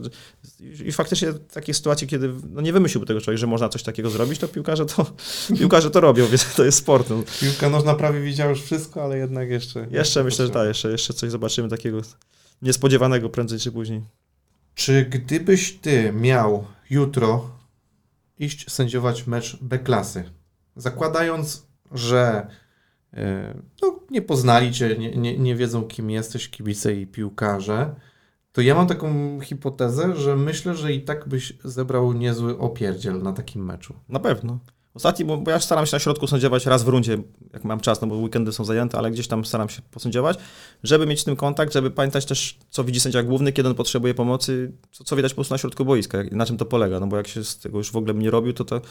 I faktycznie w takiej sytuacji, kiedy no, nie wymyśliłby tego człowiek, że można coś takiego zrobić, to piłkarze to, piłkarze to robią, więc to jest sport. No. Piłka nożna prawie widziała już wszystko, ale jednak jeszcze... Jeszcze myślę, że tak, jeszcze, jeszcze coś zobaczymy takiego niespodziewanego prędzej czy później. Czy gdybyś ty miał jutro iść sędziować mecz B-klasy, zakładając, że e, no, nie poznali cię, nie, nie, nie wiedzą kim jesteś, kibice i piłkarze, to ja mam taką hipotezę, że myślę, że i tak byś zebrał niezły opierdziel na takim meczu. Na pewno. Ostatni, bo ja staram się na środku sędziować raz w rundzie, jak mam czas, no bo weekendy są zajęte, ale gdzieś tam staram się posędziować, żeby mieć z tym kontakt, żeby pamiętać też, co widzi sędzia główny, kiedy on potrzebuje pomocy, co, co widać po prostu na środku boiska, na czym to polega, no bo jak się z tego już w ogóle nie robił, to, to, to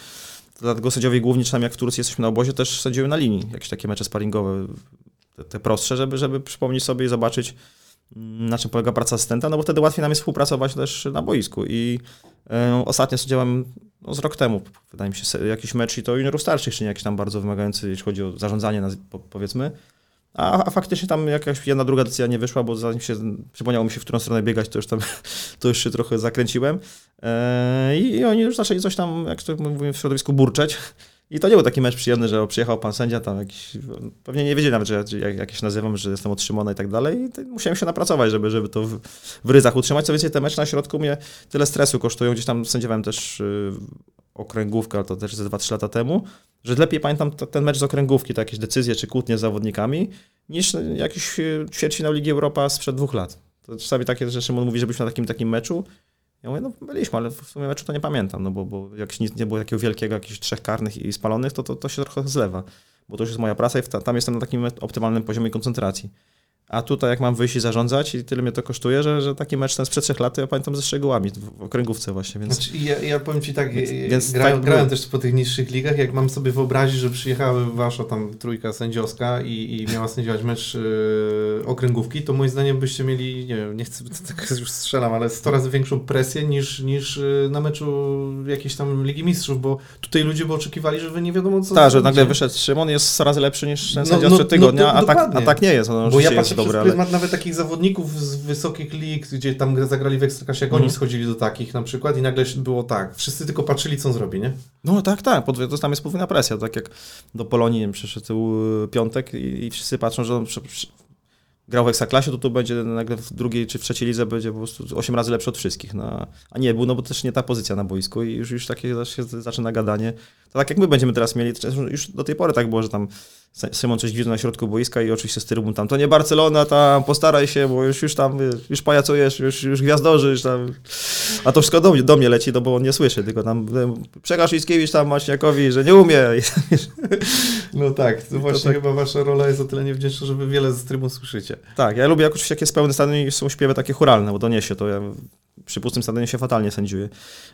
dlatego sędziowie główni, czasami jak w Turcji jesteśmy na obozie, też sędziują na linii, jakieś takie mecze sparingowe, te, te prostsze, żeby, żeby przypomnieć sobie i zobaczyć, na czym polega praca asystenta, no bo wtedy łatwiej nam jest współpracować też na boisku i e, ostatnio sędziowałem no, z rok temu, wydaje mi się, jakiś mecz i to juniorów starszych, czy nie jakiś tam bardzo wymagający, jeśli chodzi o zarządzanie, powiedzmy. A, a faktycznie tam jakaś jedna, druga decyzja nie wyszła, bo zanim się przypomniało mi się, w którą stronę biegać, to już tam to już się trochę zakręciłem. I, I oni już zaczęli coś tam, jak to mówimy w środowisku, burczeć. I to nie był taki mecz przyjemny, że przyjechał pan sędzia, tam jakiś, pewnie nie wiedzieli nawet, że ja- jak, jak ja się nazywam, że jestem od Szymona i tak dalej. I musiałem się napracować, żeby, żeby to w, w ryzach utrzymać. Co więcej, te mecze na środku mnie tyle stresu kosztują. Gdzieś tam sędziowałem też y, okręgówkę, ale to też ze 2-3 lata temu, że lepiej pamiętam to, ten mecz z okręgówki, to jakieś decyzje czy kłótnie z zawodnikami, niż jakiś y, ćwierćfinał Ligi Europa sprzed dwóch lat. To czasami takie, że Szymon mówi, że byliśmy na takim takim meczu. Ja mówię, no byliśmy, ale w sumie meczu to nie pamiętam, no bo, bo jak nic nie było takiego wielkiego, jakichś trzech karnych i spalonych, to, to, to się trochę zlewa, bo to już jest moja praca i tam jestem na takim optymalnym poziomie koncentracji. A tutaj jak mam wyjść i zarządzać? I tyle mnie to kosztuje, że, że taki mecz ten sprzed trzech lat, ja pamiętam ze szczegółami w, okręgówce właśnie, więc... Znaczy, ja, ja powiem Ci tak, Więc- więc, więc grałem, tak grałem też po tych niższych ligach, jak mam sobie wyobrazić, że przyjechały Wasza tam trójka sędziowska i, i miała sędziować mecz yy, okręgówki, to moim zdaniem byście mieli, nie wiem, nie chcę, tak już strzelam, ale 100 razy większą presję niż, niż yy, na meczu jakiejś tam Ligi Mistrzów, bo tutaj ludzie by oczekiwali, że Wy nie wiadomo co Tak, że nagle wyszedł Szymon, jest coraz lepszy niż ten No, sędzia no, sprzed tygodnia, no, do- a, tak, a tak nie jest. On Bo ja patrzę dobry, przez ale... pryzmat nawet takich zawodników z wysokich lig, gdzie tam zagrali w Ekstraklasie, jak Mhm. oni schodzili do takich na przykład i nagle było tak, wszyscy tylko patrzyli co on zrobi, nie? No tak, tak, to tam jest podwójna presja, tak jak do Polonii nie wiem, przyszedł y, piątek i, i wszyscy patrzą, że on przy, przy, grał w Ekstraklasie, to tu będzie nagle w drugiej czy w trzeciej lidze będzie po prostu 8 razy lepszy od wszystkich. No, a nie był, no bo też nie ta pozycja na boisku i już, już takie się zaczyna gadanie. To tak jak my będziemy teraz mieli, już do tej pory tak było, że tam Szymon coś gwizdał na środku boiska i oczywiście z trybun tam, to nie Barcelona, tam postaraj się, bo już, już tam, już pajacujesz, już, już gwiazdorzysz tam. A to wszystko do mnie, do mnie leci, no bo on nie słyszy, tylko tam przekaż Iskiewicz tam Maśniakowi, że nie umie. No tak, to właśnie tak- chyba wasza rola jest o tyle niewdzięczna, że wy wiele z trybun słyszycie. Tak, ja lubię jakoś jak jest pełny stadion i są śpiewy takie churalne, bo to niesie, to ja przy pustym stadionie się fatalnie sędziuję.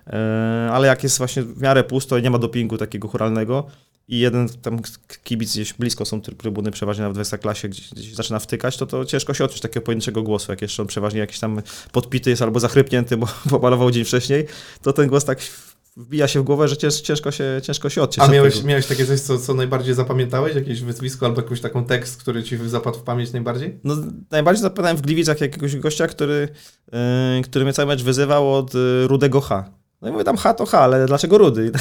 E, ale jak jest właśnie w miarę pusto i nie ma dopingu takiego churalnego i jeden tam kibic gdzieś blisko są try- trybuny, przeważnie nawet w Ekstraklasie, gdzieś, gdzieś zaczyna wtykać, to to ciężko się odczuć takiego pojedynczego głosu, jak jeszcze on przeważnie jakiś tam podpity jest albo zachrypnięty, bo popalował dzień wcześniej, to ten głos tak wbija się w głowę, że cięż, ciężko, się, ciężko się odciąć. A miałeś, tego. miałeś takie coś, co, co najbardziej zapamiętałeś? Jakieś wyzwisko albo jakiś taką tekst, który ci zapadł w pamięć najbardziej? No, najbardziej zapamiętałem w Gliwicach jakiegoś gościa, który, yy, który mnie cały mecz wyzywał od yy, rudego H. No i mówię tam H to H, ale dlaczego rudy?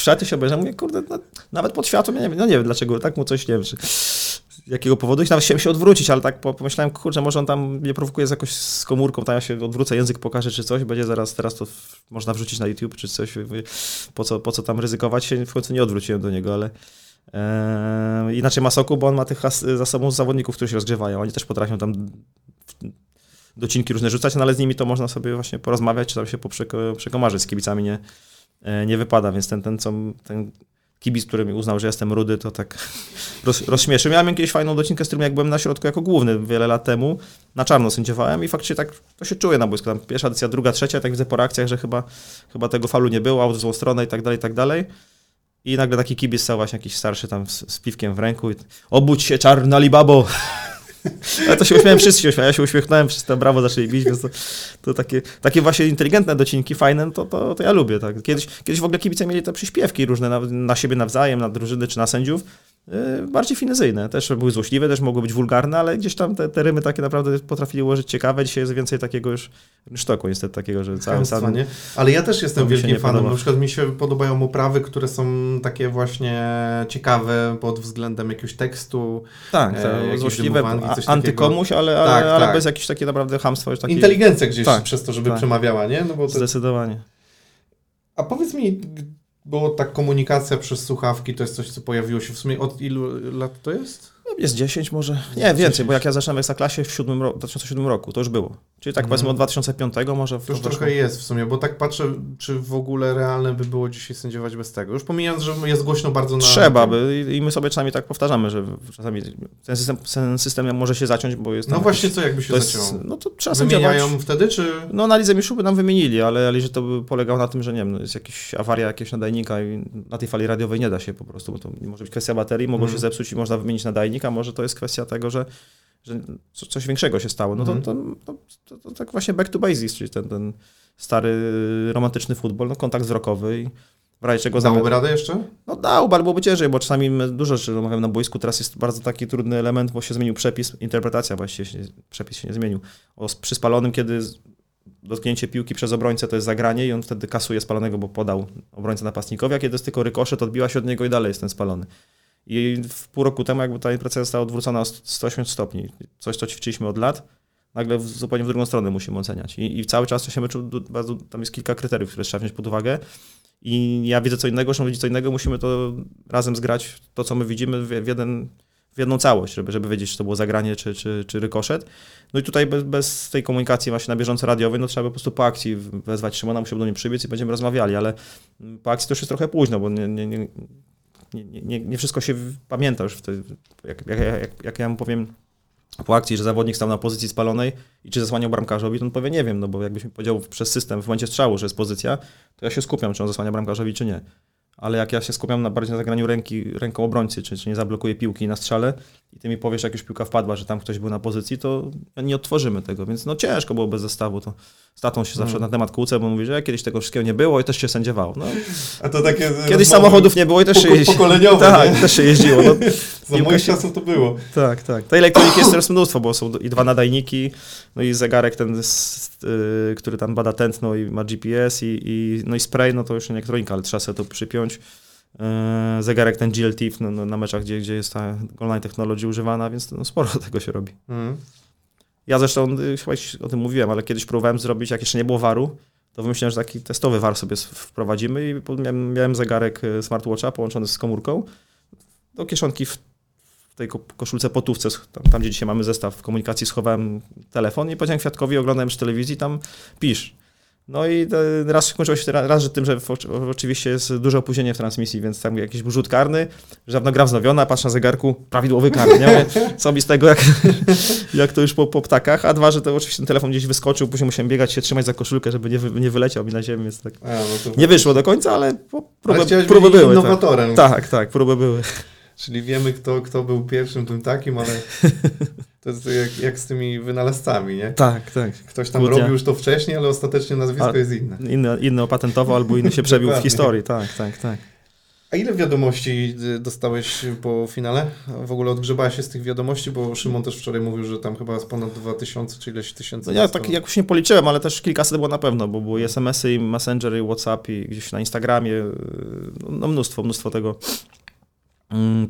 W szaty się obejrzałem, mówię, kurde, no, nawet pod światłem, ja nie wiem, no nie wiem dlaczego, tak mu coś, nie wiem, czy, z jakiego powodu. I nawet chciałem się odwrócić, ale tak pomyślałem, kurczę, może on tam mnie prowokuje z jakoś z komórką, tam ja się odwrócę, język pokaże czy coś, będzie zaraz, teraz to można wrzucić na YouTube czy coś, po co, po co tam ryzykować się, w końcu nie odwróciłem do niego, ale e, inaczej Masoku, bo on ma tych za sobą zawodników, którzy się rozgrzewają, oni też potrafią tam docinki różne rzucać, no ale z nimi to można sobie właśnie porozmawiać, czy tam się przekomarzyć, z kibicami nie, nie wypada, więc ten, ten, co, ten kibic, który mi uznał, że jestem rudy, to tak roz, rozśmieszył. Miałem jakąś fajną docinkę, z którym jak byłem na środku jako główny wiele lat temu, na czarno sędziowałem i faktycznie tak to się czuje na boisku. Tam pierwsza edycja, druga, trzecia, tak widzę po reakcjach, że chyba, chyba tego falu nie było, aut w złą stronę i tak dalej, i tak dalej. I nagle taki kibic stał właśnie jakiś starszy tam z, z piwkiem w ręku i obudź się czarna libabo. Ale to się uśmiałem, wszyscy się uśmiałem, ja się uśmiechnąłem, wszyscy tam brawo zaczęli bić, więc to, to takie, takie właśnie inteligentne docinki, fajne, to, to, to ja lubię. Tak. Kiedyś, kiedyś w ogóle kibice mieli te przyśpiewki różne na, na siebie nawzajem, na drużyny czy na sędziów, bardziej finezyjne. Też były złośliwe, też mogły być wulgarne, ale gdzieś tam te, te rymy takie naprawdę potrafili ułożyć ciekawe. Dzisiaj jest więcej takiego już sztoku niestety takiego, że cały sam... Nie? Ale ja też jestem wielkim fanem. Podoba. Na przykład mi się podobają oprawy, które są takie właśnie ciekawe pod względem jakiegoś tekstu. Tak, e, złośliwe, antykomuś, ale, ale, tak, ale tak. bez jakichś takiej naprawdę hamstwa. Już takiej... Inteligencja gdzieś tak, przez to, żeby tak. przemawiała, nie? No bo to... Zdecydowanie. A powiedz mi, bo ta komunikacja przez słuchawki to jest coś, co pojawiło się w sumie od ilu lat to jest? Jest 10 może. Nie, więcej, bo jak ja zacząłem w Ekstraklasie w 7 ro- 2007 roku, to już było. Czyli tak mhm. powiedzmy od 2005 może. To już trochę jest w sumie, bo tak patrzę, czy w ogóle realne by było dzisiaj sędziować bez tego. Już pomijając, że jest głośno bardzo na... Trzeba by i my sobie czasami tak powtarzamy, że czasami ten system, ten system może się zaciąć, bo jest... No właśnie, co jakby się jest, zacięło? No to trzeba Wymieniają sędziować. wtedy, czy... No na Lidze Mistrzów by nam wymienili, ale, ale że to by polegało na tym, że nie wiem, no jest jakaś awaria jakiegoś nadajnika i na tej fali radiowej nie da się po prostu, bo to może być kwestia baterii, mogło hmm. się zepsuć i można wymienić nadajnik, może to jest kwestia tego, że, że coś większego się stało. No to, mhm. to, to, to, tak właśnie back to basics, czyli ten, ten stary romantyczny futbol, no kontakt wzrokowy i w razie czego... Dałby radę jeszcze? No dał, ale byłoby ciężej, bo czasami dużo rzeczy omawiamy na boisku, teraz jest bardzo taki trudny element, bo się zmienił przepis, interpretacja właściwie, się, przepis się nie zmienił. O, przy spalonym, kiedy dotknięcie piłki przez obrońcę to jest zagranie i on wtedy kasuje spalonego, bo podał obrońcę napastnikowi, a kiedy jest tylko rykoszet, odbiła się od niego i dalej jest ten spalony. I w pół roku temu jakby ta impreza została odwrócona o 180 stopni. Coś, co ćwiczyliśmy od lat, nagle w, zupełnie w drugą stronę musimy oceniać. I, I, cały czas to się meczu, bardzo, tam jest kilka kryteriów, które trzeba wziąć pod uwagę. I ja widzę co innego, on widzi co innego, musimy to razem zgrać, to co my widzimy w, w jeden w jedną całość, żeby, żeby wiedzieć, czy to było zagranie, czy, czy, czy rykoszet. No i tutaj bez, bez tej komunikacji właśnie na bieżąco radiowej, no trzeba by po prostu po akcji wezwać Szymona, musiał do mnie przybiec i będziemy rozmawiali, ale po akcji to już jest trochę późno, bo nie, nie, nie, nie, nie, nie wszystko się pamięta już. Wtedy, jak, jak, jak, jak ja mu powiem po akcji, że zawodnik stał na pozycji spalonej i czy zasłaniał bramkarzowi, to on powie nie wiem, no bo jakbyś mi powiedział przez system w momencie strzału, że jest pozycja, to ja się skupiam, czy on zasłania bramkarzowi, czy nie ale jak ja się skupiam na bardziej na zagraniu ręki, ręką obrońcy, czy, czy nie zablokuję piłki na strzale i ty mi powiesz, jak już piłka wpadła, że tam ktoś był na pozycji, to nie otworzymy tego, więc no ciężko było bez zestawu, to z tatą się zawsze hmm. na temat kłócę, bo mówi, że kiedyś tego wszystkiego nie było i też się sędziowało. No, A to takie... Kiedyś samochodów nie było i też się jeździło. Pokoleniowe, Tak, nie? też się jeździło. No, Za moich czasów to było. Tak, tak. Tej elektroniki jest teraz mnóstwo, bo są i dwa nadajniki, no i zegarek ten, y, który tam bada tętno i ma GPS i, i, no i spray, no to już nie elektronika, ale trzeba sobie to przypiąć. E, zegarek ten GLTIF no, no, na meczach, gdzie, gdzie jest ta online technology używana, więc no, sporo tego się robi. Mm. Ja zresztą, y, chyba o tym mówiłem, ale kiedyś próbowałem zrobić, jak jeszcze nie było waru, to wymyśliłem, że taki testowy war sobie wprowadzimy i miałem, miałem zegarek y, smartwatcha połączony z komórką do kieszonki w tej koszulce potówce, tam, tam, gdzie dzisiaj mamy zestaw komunikacji, schowałem telefon i powiedziałem Kwiatkowi, oglądałem z telewizji, tam pisz. No i raz skończyło się raz, że tym, że oczywiście jest duże opóźnienie w transmisji, więc tam jakiś rzut karny, żadna gra wznowiona, patrz na zegarku, prawidłowy karny, nie? Co mi z tego, jak, jak to już po, po ptakach, a dwa, że to oczywiście ten telefon gdzieś wyskoczył, później musiałem biegać się, trzymać za koszulkę, żeby nie, nie wyleciał mi na ziemię, więc tak a, no nie wyszło do końca, ale próby, ale próby były. Tak. innowatorem. Tak. tak, tak, próby były. Czyli wiemy, kto, kto był pierwszym tym takim, ale to jest jak, jak z tymi wynalazcami, nie? Tak, tak. Ktoś tam robił już to wcześniej, ale ostatecznie nazwisko A, jest inne. Inny, inny opatentował albo inny się przebił w historii, tak, tak, tak. A ile wiadomości y, dostałeś po finale? W ogóle odgrzebałeś się z tych wiadomości, bo Szymon też wczoraj mówił, że tam chyba jest ponad 2000 czy ileś tysięcy. No ja tak jakoś nie policzyłem, ale też kilkaset było na pewno, bo były SMS-y, Messenger, i WhatsApp i gdzieś na Instagramie, y, no mnóstwo, mnóstwo tego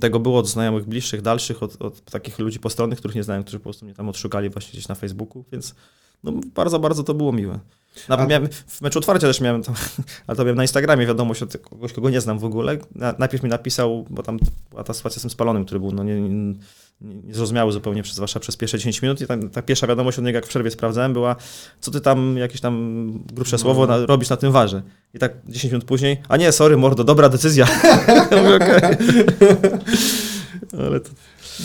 tego było od znajomych bliższych, dalszych, od, od takich ludzi postronnych, których nie znałem, którzy po prostu mnie tam odszukali właśnie gdzieś na Facebooku, więc no, bardzo, bardzo to było miłe. Na, A... miałem, w meczu otwarcia też miałem, tam, ale to miałem na Instagramie wiadomość od kogoś, kogo nie znam w ogóle. Na, najpierw mi napisał, bo tam była ta sytuacja z tym spalonym, który był no, nie, nie, niezrozumiały zupełnie przez wasza przez pierwsze 10 minut i ta, ta, pierwsza wiadomość od niego, jak w przerwie sprawdzałem, była, co ty tam, jakieś tam grubsze no. słowo na, robisz na tym warze. I tak 10 minut później, a nie, sorry mordo, dobra decyzja. Ale to...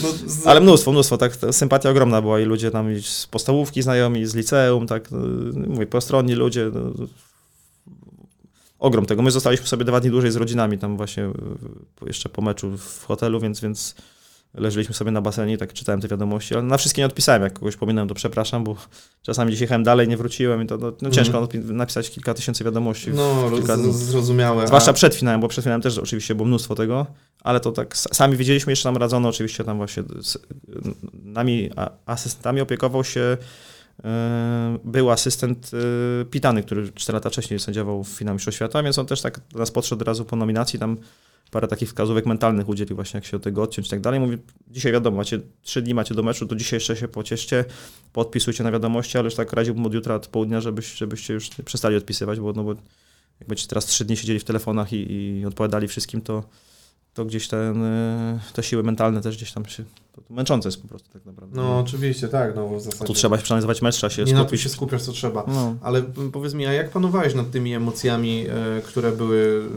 No, z... Ale mnóstwo, mnóstwo, tak, sympatia ogromna była i ludzie tam z podstawówki znajomi, z liceum, tak, no, mówię, postronni ludzie, no, ogrom tego. My zostaliśmy sobie dwa dni dłużej z rodzinami tam właśnie jeszcze po meczu w hotelu, więc, więc leżeliśmy sobie na basenie i tak czytałem te wiadomości, ale na wszystkie nie odpisałem, jak kogoś pominąłem, to przepraszam, bo czasami gdzieś jechałem dalej, nie wróciłem i to no, no ciężko mm. napisać kilka tysięcy wiadomości. No, kilka zrozumiałe. Zwłaszcza a... przed finałem, bo przed finałem też oczywiście było mnóstwo tego, ale to tak sami wiedzieliśmy, jeszcze nam radzono oczywiście tam właśnie z, nami asystentami opiekował się e, był asystent e, Pitany, który 4 lata wcześniej sędziował w finale Mistrzostw Świata, więc on też tak do nas podszedł od razu po nominacji, tam parę takich wskazówek mentalnych udzielił właśnie, jak się od tego odciąć i tak dalej. Mówi, dzisiaj wiadomo, macie trzy dni, macie do meczu, to dzisiaj jeszcze się pocieszcie, podpisujcie na wiadomości, ale już tak radziłbym od jutra, od południa, żebyś, żebyście już przestali odpisywać, bo, no bo jak będziecie teraz trzy dni siedzieli w telefonach i, i odpowiadali wszystkim, to, to gdzieś ten, e, te siły mentalne też gdzieś tam się, to, to męczące jest po prostu tak naprawdę. No oczywiście, tak, no w zasadzie. Tu trzeba przeanalizować mecz, trzeba się Nie skupić. na się skupiasz, co trzeba. No. Ale powiedz mi, a jak panowałeś nad tymi emocjami, e, które były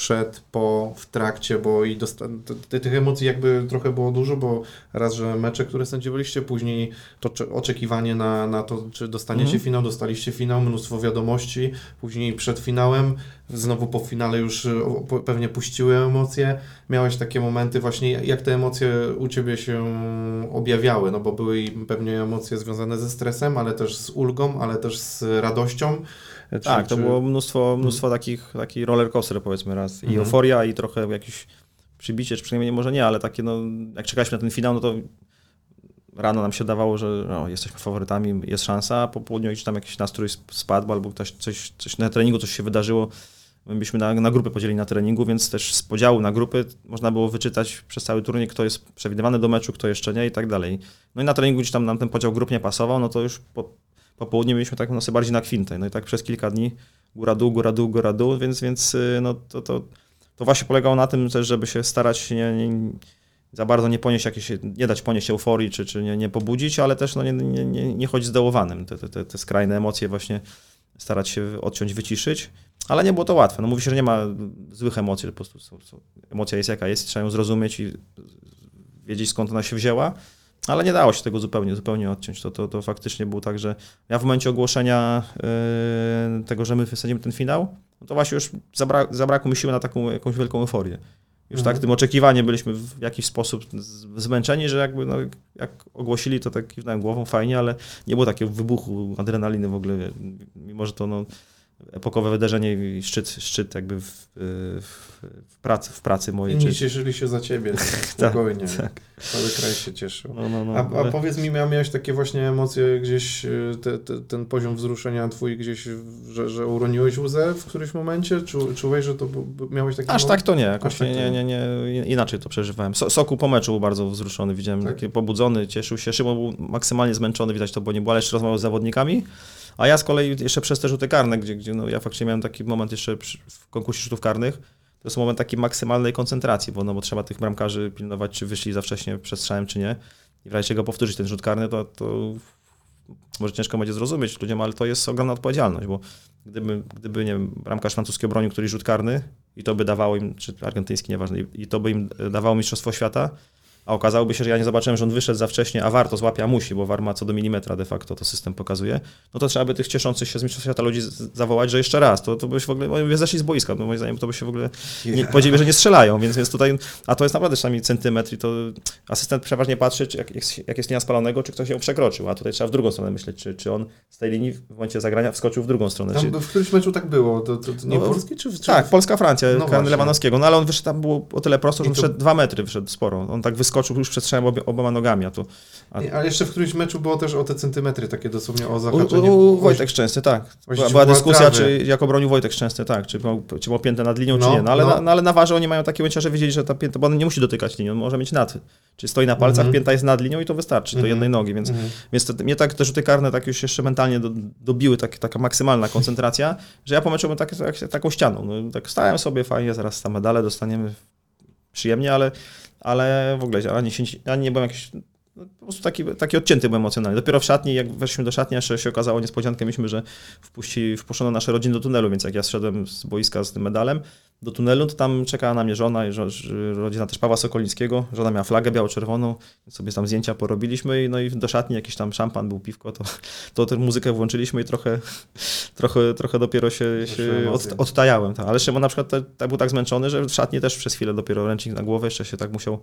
przed, po, w trakcie, bo i tych emocji jakby trochę było dużo, bo raz, że mecze, które sędziowaliście, później to oczekiwanie na, na to, czy dostaniecie mhm. finał, dostaliście finał, mnóstwo wiadomości, później przed finałem, znowu po finale już pewnie puściły emocje. Miałeś takie momenty właśnie, jak te emocje u Ciebie się objawiały, no bo były pewnie emocje związane ze stresem, ale też z ulgą, ale też z radością. Czy, tak, to czy... było mnóstwo, mnóstwo hmm. takich, taki roller coaster powiedzmy raz. I hmm. euforia i trochę jakieś przybicie, czy przynajmniej może nie, ale takie no, jak czekaliśmy na ten finał, no to rano nam się dawało, że no, jesteśmy faworytami, jest szansa, a po południu gdzieś tam jakiś nastrój spadł, albo ktoś, coś, coś na treningu coś się wydarzyło. My byliśmy na, na grupy podzielili na treningu, więc też z podziału na grupy można było wyczytać przez cały turniej, kto jest przewidywany do meczu, kto jeszcze nie i tak dalej. No i na treningu gdzieś tam nam ten podział grup nie pasował, no to już po, po południu mieliśmy taką nosę bardziej na kwintę. No i tak przez kilka dni góra dół, góra dół, góra dół, więc, więc y, no to, to, to właśnie polegało na tym też, żeby się starać nie, nie za bardzo nie ponieść jakieś, nie dać ponieść euforii, czy, czy nie, nie pobudzić, ale też no, nie, nie, nie, nie chodzić zdołowanym. Te, te, te skrajne emocje właśnie starać się odciąć, wyciszyć, ale nie było to łatwe. No mówi się, że nie ma złych emocji, po prostu są, są, emocja jest jaka jest, trzeba ją zrozumieć i wiedzieć skąd ona się wzięła, ale nie dało się tego zupełnie, zupełnie odciąć. To, to, to faktycznie było tak, że ja w momencie ogłoszenia yy, tego, że my wysadzimy ten finał, no to właśnie już zabra zabrakło mi siły na taką jakąś wielką euforię. Już tak mhm. tak tym oczekiwaniem byliśmy w jakiś sposób zmęczeni, że jakby no, jak ogłosili, to tak kiwnąłem głową fajnie, ale nie było takiego wybuchu adrenaliny w ogóle, mimo że to no, epokowe wydarzenie i szczyt, szczyt jakby w, w, w pracy, w pracy mojej. Inni czy... cieszyli się za ciebie, tak, spokojnie. tak, tak. Cały kraj się cieszył. No, no, no, a, ale... a, powiedz mi, miałeś takie właśnie emocje gdzieś, y, te, te, ten poziom wzruszenia twój gdzieś, że, że uroniłeś łzę w którymś momencie? Czu, czułeś, że to miałeś taki Aż moment? tak to nie, jakoś tak nie, nie, nie, inaczej to przeżywałem. So, Soku po meczu był bardzo wzruszony, widziałem, tak? taki pobudzony, cieszył się. Szymon był maksymalnie zmęczony, widać to, bo nie było, ale jeszcze rozmawiał z zawodnikami. A ja z kolei jeszcze przez te rzuty karne, gdzie, gdzie no, ja faktycznie miałem taki moment jeszcze przy, w konkursie rzutów karnych, to jest moment takiej maksymalnej koncentracji, bo, no, bo trzeba tych bramkarzy pilnować, czy wyszli za wcześnie przed strzałem, czy nie. I w razie czego powtórzyć ten rzut karny, to, to może ciężko będzie zrozumieć ludziom, ale to jest ogromna odpowiedzialność, bo gdyby, gdyby nie wiem, bramkarz francuski obronił któryś rzut karny i to by dawało im, czy argentyński, nieważne, i, to by im dawało mistrzostwo świata, a okazałoby się, że ja nie zobaczyłem, że on wyszedł za wcześnie, a warto złapie, a musi, bo VAR ma co do milimetra de facto, to system pokazuje, no to trzeba by tych cieszących się z Mistrzostw Świata ludzi zawołać, że jeszcze raz, to, to byś w ogóle, mówię, zeszli z boiska, no moim zdaniem to by się w ogóle, nie, powiedzieli, że nie strzelają, więc, więc tutaj, a to jest naprawdę czasami centymetr i to asystent przeważnie patrzy, czy jak, jak jest linia spalonego, czy ktoś ją przekroczył, a tutaj trzeba w drugą stronę myśleć, czy, czy on z tej linii w momencie zagrania wskoczył w drugą stronę. Tam, czy... W którymś meczu tak było, to, to, to nie no, Polski, czy, czy... Tak, Polska-Francja, no Lewanowskiego, no ale on wyszedł, tam było o tyle prosto, że on to... wszedł dwa metry, wyszedł sporo, on tak wysoko wyskoczył już przed obi, oboma nogami, a tu... A... Nie, ale jeszcze w którymś meczu było też o te centymetry, takie dosłownie o zahaczenie. u, u Wojtek Szczęsny, tak. Była, była dyskusja, trawy. czy jak obronił Wojtek Szczęsny, tak, czy miał, czy miał piętę nad linią, czy No, nie. No ale, no. Na, no ale na warze oni mają takie ujęcia, że wiedzieli, że ta pięta, bo on nie musi dotykać linii, on może mieć nad. Czy stoi na palcach, Mhm. pięta jest nad linią i to wystarczy, do Mhm. jednej nogi, więc, Mhm. więc to, mnie tak te rzuty karne tak już jeszcze mentalnie do, dobiły, tak, taka maksymalna koncentracja, że ja po meczu tak, tak, taką ścianą. No, tak stałem sobie fajnie, zaraz tam medale dostaniemy przyjemnie, ale, ale w ogóle ani, się, ani nie byłem jakiś po prostu taki, taki odcięty byłem emocjonalnie. Dopiero w szatni, jak weszliśmy do szatni, jeszcze się okazało niespodziankę, myśmy, że wpuści, wpuszczono nasze rodziny do tunelu, więc jak ja zszedłem z boiska z tym medalem do tunelu, to tam czekała na mnie żona i rodzina też Pawła Sokolińskiego. Żona miała flagę biało-czerwoną, sobie tam zdjęcia porobiliśmy i, no i do szatni jakiś tam szampan, był piwko, to, to tę muzykę włączyliśmy i trochę, trochę, trochę dopiero się, się od, odtajałem. Tak. Ale Szymon na przykład te, tak, był tak zmęczony, że w szatni też przez chwilę dopiero ręcznik na głowę jeszcze się tak musiał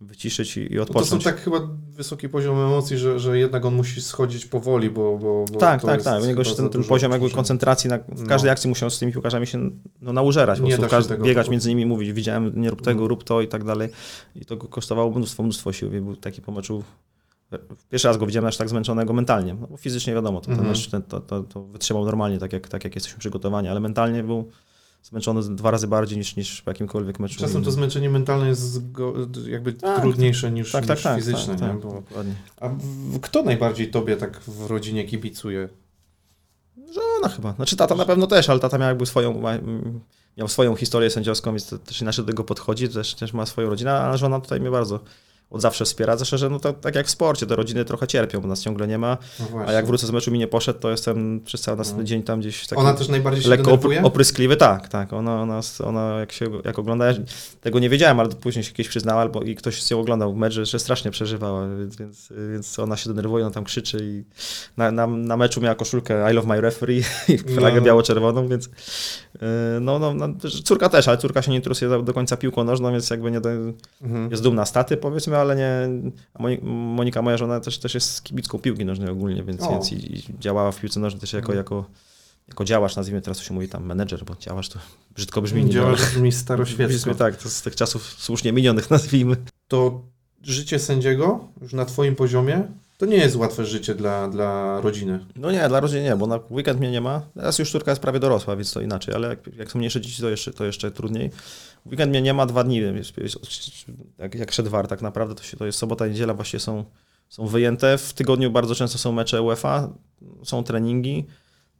wyciszyć i, i No to są odpocząć. tak chyba wysoki poziom emocji, że, że jednak on musi schodzić powoli, bo, bo, bo Tak, tak, tak. U niego się ten, ten poziom jakby koncentracji na, w No. każdej akcji musiał z tymi piłkarzami się no, naużerać. Po Nie prostu każdy, biegać między nimi, mówić, widziałem, nie rób tego, Mhm. rób to i tak dalej. I to kosztowało mnóstwo, mnóstwo sił. Był taki po meczu, pierwszy raz go widziałem aż tak zmęczonego mentalnie. No, bo fizycznie wiadomo, to, ten mecz ten, to, to, to wytrzymał normalnie, tak jak, tak jak jesteśmy przygotowani, ale mentalnie był zmęczony dwa razy bardziej niż, niż w jakimkolwiek meczu. Czasem to zmęczenie mentalne jest jakby Tak, trudniejsze niż, tak, tak, niż tak, fizyczne. tak, tak, Bo, a kto najbardziej tobie tak w rodzinie kibicuje? Żona chyba. Znaczy tata na pewno też, ale tata miał jakby swoją, miał swoją historię sędziowską, więc też inaczej do tego podchodzi, też, też ma swoją rodzinę, a żona tutaj mnie bardzo od zawsze wspiera, zresztą, że no to tak jak w sporcie, te rodziny trochę cierpią, bo nas ciągle nie ma, No a jak wrócę z meczu mi nie poszedł, to jestem przez cały następny No. dzień tam gdzieś taki Ona też najbardziej się lekko denerwuje? opry, opryskliwy, tak, tak, ona, ona, ona jak się jak ogląda, tego nie wiedziałem, ale później się kiedyś przyznała, albo i ktoś z nią oglądał mecz, że, że strasznie przeżywała, więc, więc, ona się denerwuje, ona tam krzyczy i na, na, na meczu miała koszulkę I love my referee i flagę No. biało-czerwoną, więc no, no, no, córka też, ale córka się nie interesuje do- końca piłką nożną, więc jakby nie do, Mhm. jest dumna staty powiedzmy, ale nie, Monika, moja żona też, też jest kibicką piłki nożnej ogólnie, więc, O. więc i, i działała w piłce nożnej też jako, Mhm. jako, jako działacz, nazwijmy teraz to się mówi tam menedżer, bo działacz to brzydko brzmi. nie Działa działacz. brzmi staroświecko. Tak, to z tych czasów słusznie minionych nazwijmy. To życie sędziego już na twoim poziomie to nie jest łatwe życie dla, dla rodziny. No nie, dla rodziny nie, bo na weekend mnie nie ma. Teraz już córka jest prawie dorosła, więc to inaczej, ale jak, jak są mniejsze dzieci, to jeszcze, to jeszcze trudniej. Weekend mnie nie ma, dwa dni, jak, jak szedł war tak naprawdę, to, się, to jest sobota, niedziela, właściwie są, są wyjęte. W tygodniu bardzo często są mecze UEFA, są treningi,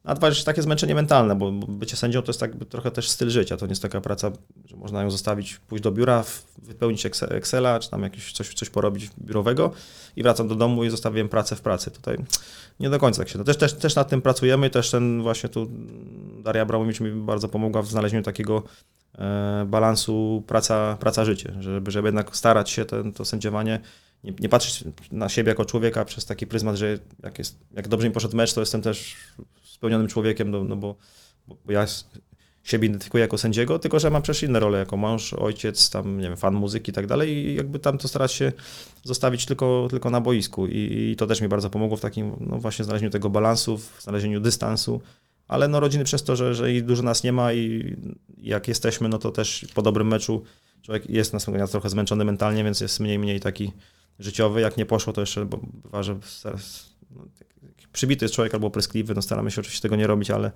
a dwa jeszcze takie zmęczenie mentalne, bo bycie sędzią to jest tak trochę też styl życia, to nie jest taka praca, że można ją zostawić, pójść do biura, wypełnić Excel- Excela, czy tam jakieś coś, coś porobić biurowego i wracam do domu i zostawiłem pracę w pracy. Tutaj nie do końca tak się. No też, też, też nad tym pracujemy i też ten właśnie tu Daria Abramowicz mi bardzo pomogła w znalezieniu takiego e, balansu praca, praca życie, żeby, żeby jednak starać się ten, to sędziowanie, nie, nie patrzeć na siebie jako człowieka przez taki pryzmat, że jak, jest, jak dobrze mi poszedł mecz, to jestem też spełnionym człowiekiem, no, no bo, bo ja siebie identyfikuję jako sędziego, tylko że mam przecież inne role, jako mąż, ojciec, tam, nie wiem, fan muzyki i tak dalej i jakby tam to starać się zostawić tylko, tylko na boisku I, i to też mi bardzo pomogło w takim, no właśnie znalezieniu tego balansu, w znalezieniu dystansu, ale no rodziny przez to, że, że i dużo nas nie ma i jak jesteśmy, no to też po dobrym meczu człowiek jest następnego dnia trochę zmęczony mentalnie, więc jest mniej, mniej taki życiowy. Jak nie poszło, to jeszcze bo bywa, że no, przybity jest człowiek albo pryskliwy, no staramy się oczywiście tego nie robić, ale,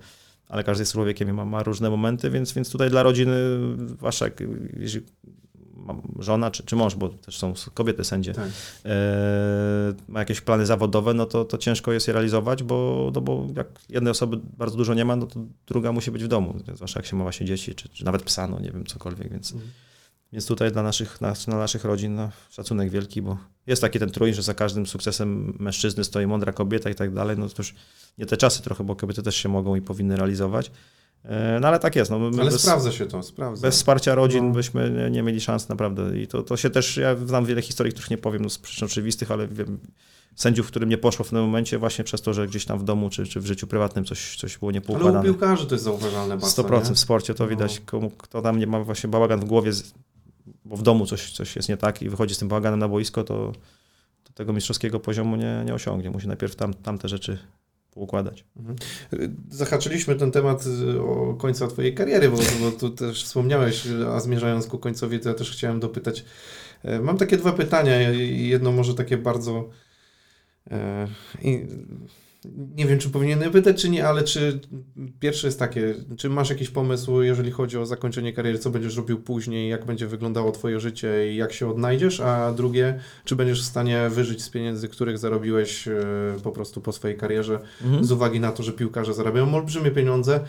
ale każdy jest człowiekiem i ma, ma różne momenty, więc, więc tutaj dla rodziny, zwłaszcza jak, jeżeli żona czy, czy mąż, bo też są kobiety sędzie, Tak. e, ma jakieś plany zawodowe, no to, to ciężko jest je realizować, bo, no bo jak jednej osoby bardzo dużo nie ma, no to druga musi być w domu, zwłaszcza jak się ma właśnie dzieci, czy, czy nawet psa, no nie wiem, cokolwiek, więc, Mhm. Więc tutaj dla naszych, na, dla naszych rodzin no, szacunek wielki, bo jest taki ten trój, że za każdym sukcesem mężczyzny stoi mądra kobieta i tak dalej, no to już nie te czasy trochę, bo kobiety też się mogą i powinny realizować, E, no ale tak jest, no Ale bez, sprawdza się to, sprawdza. bez wsparcia rodzin No. byśmy nie, nie mieli szans naprawdę. I to, to się też, ja znam wiele historii, których nie powiem no, z przyczyn oczywistych, ale wiem, sędziów, którym nie poszło w tym momencie właśnie przez to, że gdzieś tam w domu czy, czy w życiu prywatnym coś, coś było Ale u niepoukładane. piłkarzy to jest zauważalne bardzo. 100% nie? w sporcie to No. widać, komu, kto tam nie ma właśnie bałagan w głowie, bo w domu coś, coś jest nie tak i wychodzi z tym bałaganem na boisko, to, to tego mistrzowskiego poziomu nie, nie osiągnie. Musi najpierw tam, tamte rzeczy poukładać. Mhm. Zahaczyliśmy ten temat y, o końca Twojej kariery, bo, bo tu też wspomniałeś, a zmierzając ku końcowi, to ja też chciałem dopytać E, mam takie dwa pytania. Jedno może takie bardzo. E, nie wiem, czy powinienem pytać, czy nie, ale czy pierwsze jest takie, czy masz jakiś pomysł, jeżeli chodzi o zakończenie kariery, co będziesz robił później, jak będzie wyglądało Twoje życie i jak się odnajdziesz, a drugie, czy będziesz w stanie wyżyć z pieniędzy, których zarobiłeś e, po prostu po swojej karierze, mhm. z uwagi na to, że piłkarze zarabiają olbrzymie pieniądze,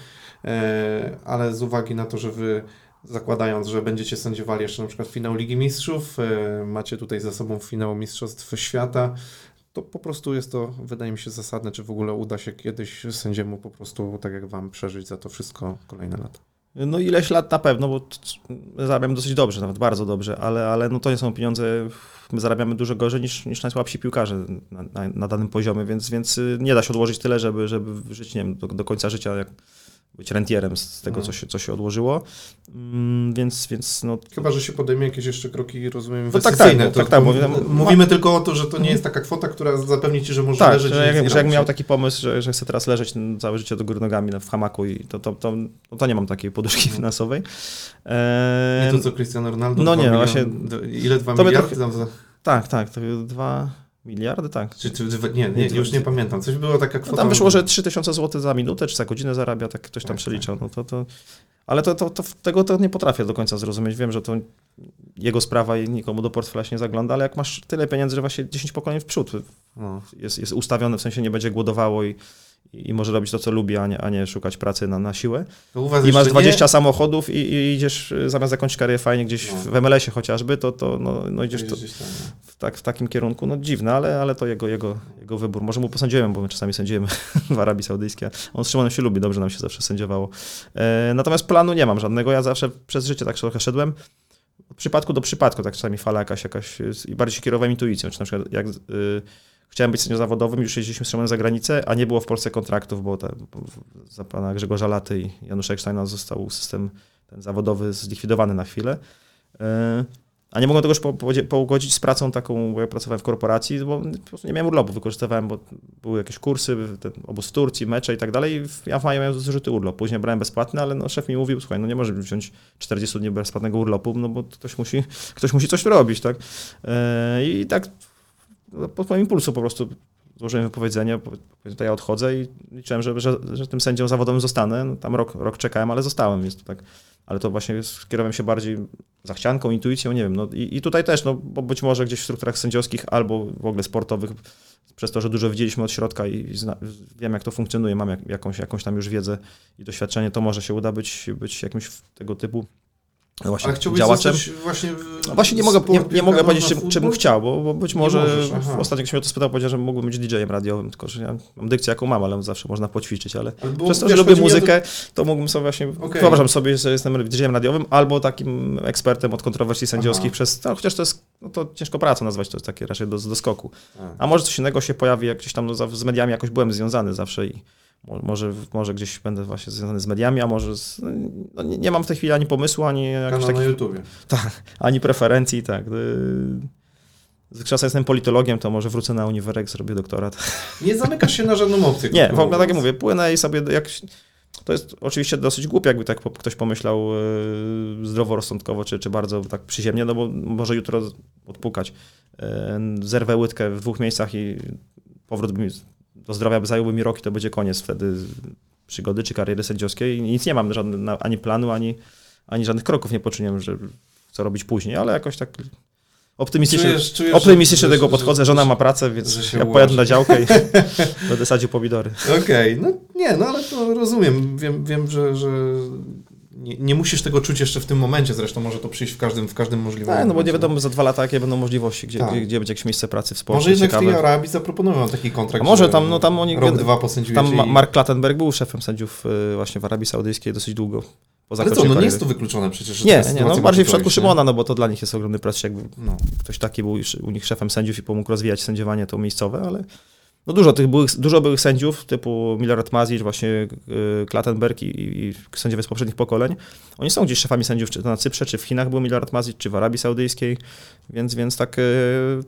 e, ale z uwagi na to, że Wy zakładając, że będziecie sędziowali jeszcze na przykład finał Ligi Mistrzów, e, macie tutaj za sobą finał Mistrzostw Świata, to po prostu jest to, wydaje mi się, zasadne, czy w ogóle uda się kiedyś sędziemu po prostu, tak jak wam, przeżyć za to wszystko kolejne lata. No ileś lat na pewno, bo zarabiamy dosyć dobrze, nawet bardzo dobrze, ale, ale no to nie są pieniądze, my zarabiamy dużo gorzej niż, niż najsłabsi piłkarze na, na, na danym poziomie, więc, więc nie da się odłożyć tyle, żeby, żeby żyć, nie wiem, do, do końca życia jak być rentierem z tego, no. co, się, co się odłożyło. Mm, więc, więc no... Chyba, że się podejmie jakieś jeszcze kroki, rozumiem, no, tak, tak, tak, tak, mówię, Mówimy ma... tylko o to, że to nie jest taka kwota, która zapewni ci, że możesz tak, leżeć. Że jak, że jak miał taki pomysł, że, że chcę teraz leżeć całe życie do góry nogami w hamaku i to, to, to, to, to nie mam takiej poduszki no. finansowej. Eee... Nie to co Cristiano Ronaldo? No nie, milion, właśnie... Ile? Dwa miliardy? Trochę... Tak, tak, to dwa... Miliardy, tak. Czy, czy, nie, nie, już nie pamiętam. Coś było taka kwota. No tam wyszło, że 3000 zł za minutę, czy za godzinę zarabia, tak ktoś tam tak, przeliczał. Tak. No to, to, ale to, to, to, tego to nie potrafię do końca zrozumieć. Wiem, że to jego sprawa i nikomu do portfela się nie zagląda, ale jak masz tyle pieniędzy, że właśnie 10 pokoleń w przód no. jest, jest ustawione, w sensie nie będzie głodowało i i może robić to, co lubi, a nie, a nie szukać pracy na, na siłę. I masz 20 nie? samochodów i, i, idziesz, y, zamiast zakończyć karierę fajnie gdzieś no. w MLS-ie chociażby, to, to no, no idziesz to, no. w, tak, w takim kierunku. No dziwne, ale, ale to jego, jego, jego wybór. Może mu posądziłem, bo my czasami sędziujemy w Arabii Saudyjskiej. On z Szymonem się lubi, dobrze nam się zawsze sędziowało. E, natomiast planu nie mam żadnego. Ja zawsze przez życie tak trochę szedłem. Od przypadku do przypadku, tak czasami fala jakaś, jakaś i bardziej się kierowałem intuicją, czy na przykład jak... Y, chciałem być sędzią zawodowym, już jeździliśmy z Szymonem za granicę, a nie było w Polsce kontraktów, bo, te, za pana Grzegorza Laty i Janusz Ecksteina został system ten zawodowy zlikwidowany na chwilę. E, a nie mogłem tego już po, po, pougodzić z pracą taką, bo ja pracowałem w korporacji, bo po prostu nie miałem urlopu, wykorzystywałem, bo były jakieś kursy, ten obóz w Turcji, mecze i tak dalej. Ja w maju miałem zużyty urlop. Później brałem bezpłatny, ale no, szef mi mówił, słuchaj, no nie możesz wziąć 40 dni bezpłatnego urlopu, no bo ktoś musi, ktoś musi coś robić, tak? E, I tak no, pod moim impulsu po prostu złożyłem wypowiedzenie, tutaj ja odchodzę i liczyłem, że, że, że tym sędzią zawodowym zostanę. No, tam rok, rok czekałem, ale zostałem. Jest to tak, ale to właśnie skierowałem się bardziej zachcianką, intuicją, nie wiem. No, i, i tutaj też, no, bo być może gdzieś w strukturach sędziowskich albo w ogóle sportowych, przez to, że dużo widzieliśmy od środka i zna, wiem, jak to funkcjonuje, mam jak, jakąś, jakąś tam już wiedzę i doświadczenie, to może się uda być, być jakimś tego typu właśnie, Ale działaczem. właśnie no właśnie nie mogę, nie, nie mogę powiedzieć, czym, czym chciał, bo, bo być może możesz, ostatnio ktoś mnie to spytał, powiedział, że mógłbym być DJ-em radiowym, tylko że ja mam dykcję jaką mam, ale zawsze można poćwiczyć, ale, ale przez to, że lubię muzykę, to mógłbym sobie właśnie, okay. wyobrażam sobie, że jestem DJ-em radiowym albo takim ekspertem od kontrowersji sędziowskich Aha. przez, no, chociaż to jest, no to ciężko pracę nazwać, to jest takie raczej do, do skoku. A. A może coś innego się pojawi, jak gdzieś tam no, z mediami jakoś byłem związany zawsze i może, może gdzieś będę właśnie związany z mediami, a może z, no nie, nie, mam w tej chwili ani pomysłu, ani jakichś takich... na YouTubie. Tak, ani preferencji, tak. Z czasem jestem politologiem, to może wrócę na uniwersytet, zrobię doktorat. Nie zamykasz się na żadną opcję. nie, w ogóle tak jak mówię, płynę i sobie jak... To jest oczywiście dosyć głupie, jakby tak ktoś pomyślał yy, zdroworozsądkowo, czy, czy bardzo tak przyziemnie, no bo może jutro odpukać. Yy, zerwę łydkę w dwóch miejscach i powrót by mi do zdrowia by zająłby mi rok i to będzie koniec wtedy przygody czy kariery sędziowskiej. Nic nie mam, żadne, ani planu, ani, ani żadnych kroków nie poczyniłem, że co robić później, ale jakoś tak optymistycznie, czujesz, czujesz, optymistycznie do tego podchodzę. Żona ma pracę, więc ja pojadę na działkę i będę sadził pomidory. Okej, okay. no nie, no ale to rozumiem. Wiem, wiem że, że nie, nie, musisz tego czuć jeszcze w tym momencie, zresztą może to przyjść w każdym, w każdym możliwym Tak, no bo nie wiadomo za dwa lata, jakie będą możliwości, gdzie, tak. gdzie, gdzie, będzie jakieś miejsce pracy w sporcie. Może jednak ciekawe. w tej Arabii zaproponują taki kontrakt. A może tam, no tam oni... Rok, dwa Tam i... Mark Klattenberg był szefem sędziów y, właśnie w Arabii Saudyjskiej dosyć długo. Po Ale co, no nie jest to wykluczone przecież. Nie, nie no bardziej w przypadku Szymona, no bo to dla nich jest ogromny plus, jakby no. ktoś taki był u nich szefem sędziów i pomógł rozwijać sędziowanie to miejscowe, ale no dużo tych byłych, dużo byłych sędziów, typu Milorad Mazic, właśnie y, Klattenberg i, i, sędziowie z poprzednich pokoleń. Oni są gdzieś szefami sędziów, czy to na Cyprze, czy w Chinach był Milorad Mazic, czy w Arabii Saudyjskiej, więc, więc tak, y,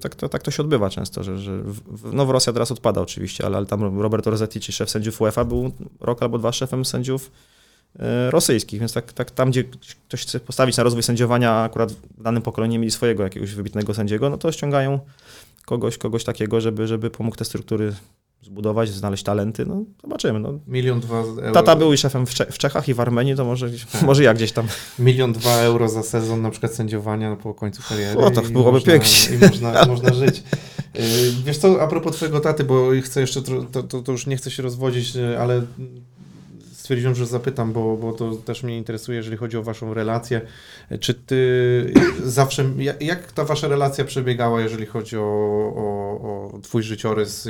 tak, to, tak to się odbywa często, że, że w, no w Rosja teraz odpada oczywiście, ale, ale tam Robert Rossetti, czy szef sędziów UEFA był rok albo dwa szefem sędziów e, rosyjskich, więc tak, tak tam, gdzie ktoś chce postawić na rozwój sędziowania, akurat w danym pokoleniu mieli swojego jakiegoś wybitnego sędziego, no to ściągają kogoś, kogoś takiego, żeby, żeby pomógł te struktury zbudować, znaleźć talenty, no zobaczymy. No. Milion dwa euro. Tata był i szefem w, Cze- w Czechach i w Armenii, to może, może ja gdzieś tam. Milion dwa euro za sezon na przykład sędziowania po końcu kariery. O, to byłoby można, pięknie. I można, można żyć. Y, Wiesz co, a propos twojego taty, bo chcę jeszcze, to, to, to już nie chcę się rozwodzić, y, ale stwierdziłem, że zapytam, bo, bo to też mnie interesuje, jeżeli chodzi o waszą relację. Czy ty zawsze, jak, ta wasza relacja przebiegała, jeżeli chodzi o, o, o twój życiorys?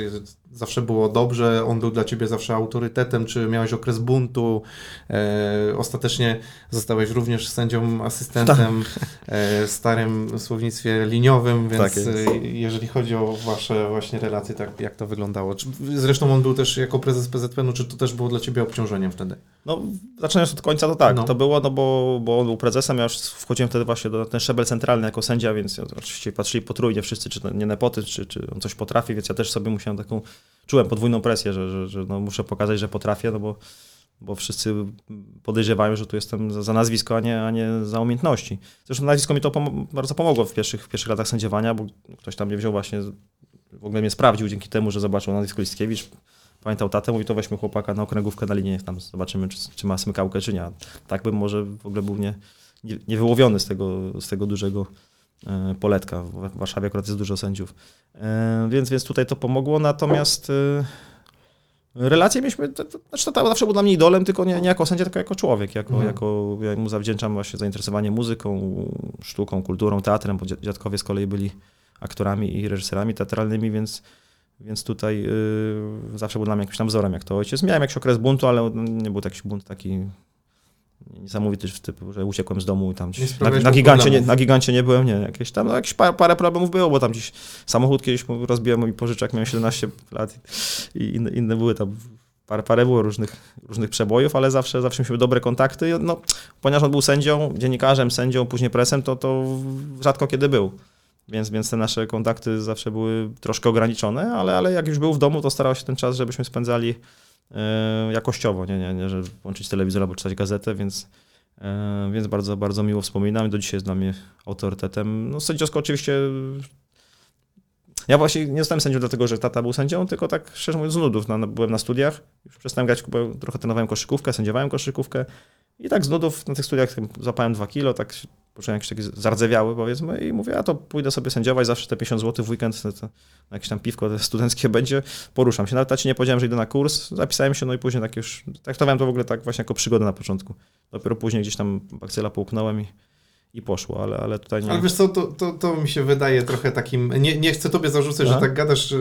Zawsze było dobrze, on był dla ciebie zawsze autorytetem, czy miałeś okres buntu? E, ostatecznie zostałeś również sędzią asystentem e, w starym słownictwie liniowym, więc Tak e, jeżeli chodzi o wasze właśnie relacje, tak jak to wyglądało? Czy, zresztą on był też jako prezes PZPN-u, czy to też było dla ciebie obciążeniem wtedy? No, zaczynając od końca, to tak, No. to było, no bo, bo on był prezesem, ja już wchodziłem wtedy właśnie do ten szczebel centralny jako sędzia, więc oczywiście patrzyli potrójnie wszyscy, czy to nie nepotyzm, czy, czy on coś potrafi, więc ja też sobie musiałem taką, czułem podwójną presję, że, że, że no, muszę pokazać, że potrafię, no bo, bo wszyscy podejrzewają, że tu jestem za, za nazwisko, a nie, a nie za umiejętności. Zresztą nazwisko mi to pom- bardzo pomogło w pierwszych, w pierwszych latach sędziowania, bo ktoś tam mnie wziął właśnie, w ogóle mnie sprawdził dzięki temu, że zobaczył nazwisko Listkiewicz, pamiętał tatę, mówi to weźmy chłopaka na okręgówkę na linię, tam zobaczymy, czy, czy ma smykałkę, czy nie. A Tak bym może w ogóle był nie, nie, nie wyłowiony z tego, z tego dużego e, poletka. W Warszawie akurat jest dużo sędziów. E, więc, więc tutaj to pomogło, natomiast e, relacje mieliśmy, to, to, znaczy to zawsze był dla mnie idolem, tylko nie, nie jako sędzia, tylko jako człowiek, jako, Mhm. jako ja mu zawdzięczam właśnie zainteresowanie muzyką, sztuką, kulturą, teatrem, bo dzia- dziadkowie z kolei byli aktorami i reżyserami teatralnymi, więc więc tutaj y, zawsze był dla mnie jakimś tam wzorem, jak to ojciec. Miałem jakiś okres buntu, ale nie był to jakiś bunt taki niesamowity, w typu, że uciekłem z domu i tam gdzieś, na, na, gigancie nie, na gigancie nie byłem, nie, jakieś tam, no jakieś parę, parę problemów było, bo tam gdzieś samochód kiedyś rozbiłem i pożyczek, miałem 17 lat i, i inne, inne były tam, parę, parę było różnych, różnych przebojów, ale zawsze, zawsze mieliśmy dobre kontakty, no, ponieważ on był sędzią, dziennikarzem, sędzią, później presem, to, to rzadko kiedy był. Więc, więc te nasze kontakty zawsze były troszkę ograniczone, ale, ale jak już był w domu, to starał się ten czas, żebyśmy spędzali e, jakościowo, nie, nie, nie, że włączyć telewizor albo czytać gazetę, więc, e, więc bardzo, bardzo miło wspominam i do dzisiaj jest dla mnie autorytetem. No sędziowsko oczywiście ja właśnie nie zostałem sędzią dlatego, że tata był sędzią, tylko tak szczerze mówiąc z nudów. Byłem na studiach, już przestałem grać, trochę trenowałem koszykówkę, sędziowałem koszykówkę i tak z nudów na tych studiach zapałem dwa kilo, tak poczułem jakiś taki zardzewiały powiedzmy i mówię, a to pójdę sobie sędziować, zawsze te 50 zł w weekend, na jakieś tam piwko studenckie będzie, poruszam się. Nawet tacie nie powiedziałem, że idę na kurs, zapisałem się, no i później tak już, traktowałem to w ogóle tak właśnie jako przygodę na początku. Dopiero później gdzieś tam bakcyla połknąłem i, i poszło, ale, ale tutaj nie... Ale wiesz co, to, to, to mi się wydaje trochę takim, nie, nie chcę tobie zarzucać, że tak gadasz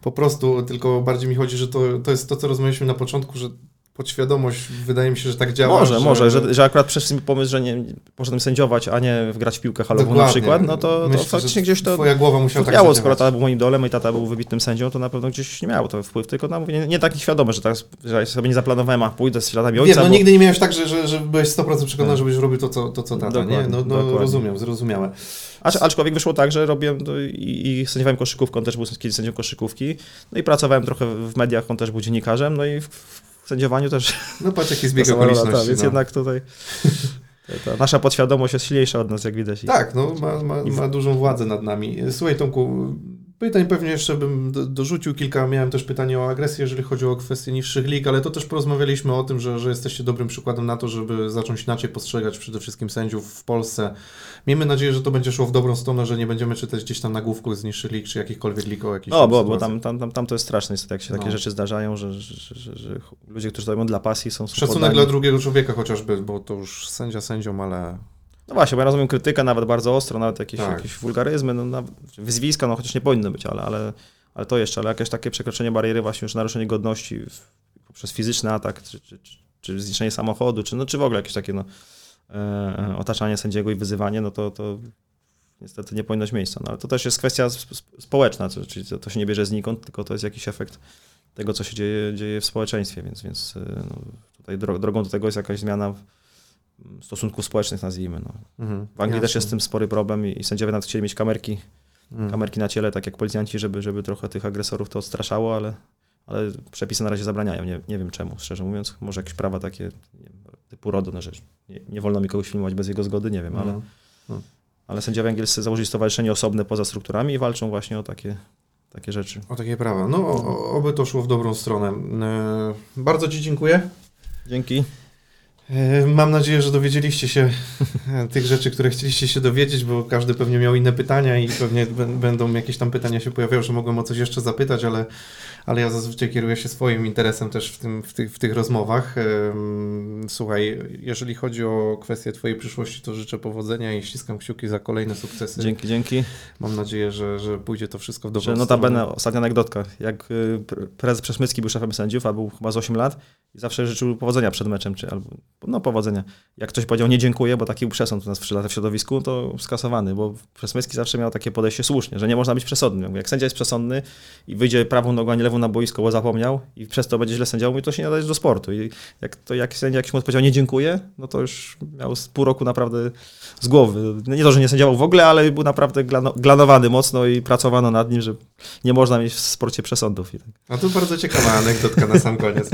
po prostu, tylko bardziej mi chodzi, że to, to jest to, co rozmawialiśmy na początku, że podświadomość wydaje mi się, że tak działa. Może, że... może, że, że akurat mi pomysł, że nie poszedłem sędziować, a nie grać w piłkę halową na przykład, no to, to Myślę, faktycznie że gdzieś to Twoja głowa musiała tak miało, skoro tata był moim idolem i tata był wybitnym sędzią, to na pewno gdzieś nie miało to wpływ, tylko na, mówię, nie, nie taki świadomy, że teraz że sobie nie zaplanowałem, a pójdę z śladami ojca, Wiem, no bo... nigdy nie miałeś tak, że, że, że byłeś 100% przekonany, Tak. żebyś robił to, co, to, co tata, nie? Dokładnie, No, no dokładnie. rozumiem, zrozumiałe. Acz- Aczkolwiek wyszło tak, że robiłem to i, i sędziowałem koszykówką, on też był kiedyś sędzią koszykówki, no i pracowałem trochę w mediach, on też był dziennikarzem, no i w sędziowaniu też No patrz, jaki zbieg okoliczności. tak, więc no. jednak tutaj ta, nasza podświadomość jest silniejsza od nas, jak widać. Tak, no ma, ma, ma dużą władzę nad nami. Słuchaj Tomku, pytań pewnie jeszcze bym do, dorzucił kilka. Miałem też pytanie o agresję, jeżeli chodzi o kwestie niższych lig, ale to też porozmawialiśmy o tym, że, że jesteście dobrym przykładem na to, żeby zacząć inaczej postrzegać przede wszystkim sędziów w Polsce. Miejmy nadzieję, że to będzie szło w dobrą stronę, że nie będziemy czytać gdzieś tam nagłówków z niższych lig, czy jakichkolwiek lig o jakichś No, bo, bo tam, tam, tam, tam to jest straszne, niestety, jak się takie No. rzeczy zdarzają, że, że, że, że, ludzie, którzy to robią dla pasji, są są Szacunek dla drugiego człowieka chociażby, bo to już sędzia sędzią, ale No właśnie, bo ja rozumiem krytykę nawet bardzo ostro, nawet jakieś, Tak. jakieś wulgaryzmy, no, nawet wyzwiska, no chociaż nie powinno być, ale, ale, ale to jeszcze, ale jakieś takie przekroczenie bariery właśnie już naruszenie godności w, poprzez fizyczny atak, czy, czy, czy, czy zniszczenie samochodu, czy, no, czy w ogóle jakieś takie no, otaczanie sędziego i wyzywanie, no to, to niestety nie powinno mieć miejsca. No, ale to też jest kwestia sp- sp- społeczna, czyli to, to się nie bierze znikąd, tylko to jest jakiś efekt tego, co się dzieje, dzieje w społeczeństwie, więc, więc e, no, tutaj dro, drogą do tego jest jakaś zmiana w- stosunków społecznych, nazwijmy. No. mhm, W Anglii też jasne. jest z tym spory problem i i sędziowie nawet chcieli mieć kamerki, Mhm. kamerki na ciele, tak jak policjanci, żeby, żeby trochę tych agresorów to odstraszało, ale, ale przepisy na razie zabraniają. Nie, nie wiem czemu, szczerze mówiąc. Może jakieś prawa takie nie wiem, typu RODO, no, że nie, nie wolno mi kogoś filmować bez jego zgody, nie wiem, ale, No. no. ale sędziowie angielscy założyli stowarzyszenie osobne poza strukturami i walczą właśnie o takie, takie rzeczy. O takie prawa. No, o- oby to szło w dobrą stronę. E, bardzo Ci dziękuję. Dzięki. E, Mam nadzieję, że dowiedzieliście się e, tych rzeczy, które chcieliście się dowiedzieć, bo każdy pewnie miał inne pytania i pewnie będą jakieś tam pytania się pojawiały, że mogłem o coś jeszcze zapytać, ale, ale ja zazwyczaj kieruję się swoim interesem też w, tym, w, tych, w tych rozmowach. Słuchaj, jeżeli chodzi o kwestię Twojej przyszłości, to życzę powodzenia i ściskam kciuki za kolejne sukcesy. Dzięki, dzięki. Mam nadzieję, że, że pójdzie to wszystko w dobrą Że notabene, ostatnia anegdotka. Jak y, pre- prezes Przesmycki był szefem sędziów, a był chyba z 8 lat i zawsze życzył powodzenia przed meczem, czy albo, no powodzenia. Jak ktoś powiedział nie dziękuję, bo taki był przesąd u nas w 3 lata w środowisku, to skasowany, bo Przesmycki zawsze miał takie podejście słusznie, że nie można być przesądnym. Jak sędzia jest przesądny i wyjdzie prawą nogą, a nie lewą na boisko, bo zapomniał i przez to będzie źle sędział, mówi, to się nie nadaje do sportu. I jak, to, jak sędzia jakiś mu odpowiedział nie dziękuję, no to już miał pół roku naprawdę z głowy. Nie to, że nie sędziował w ogóle, ale był naprawdę glano, glanowany mocno i pracowano nad nim, że nie można mieć w sporcie przesądów. I tak. A to bardzo ciekawa anegdotka na sam koniec.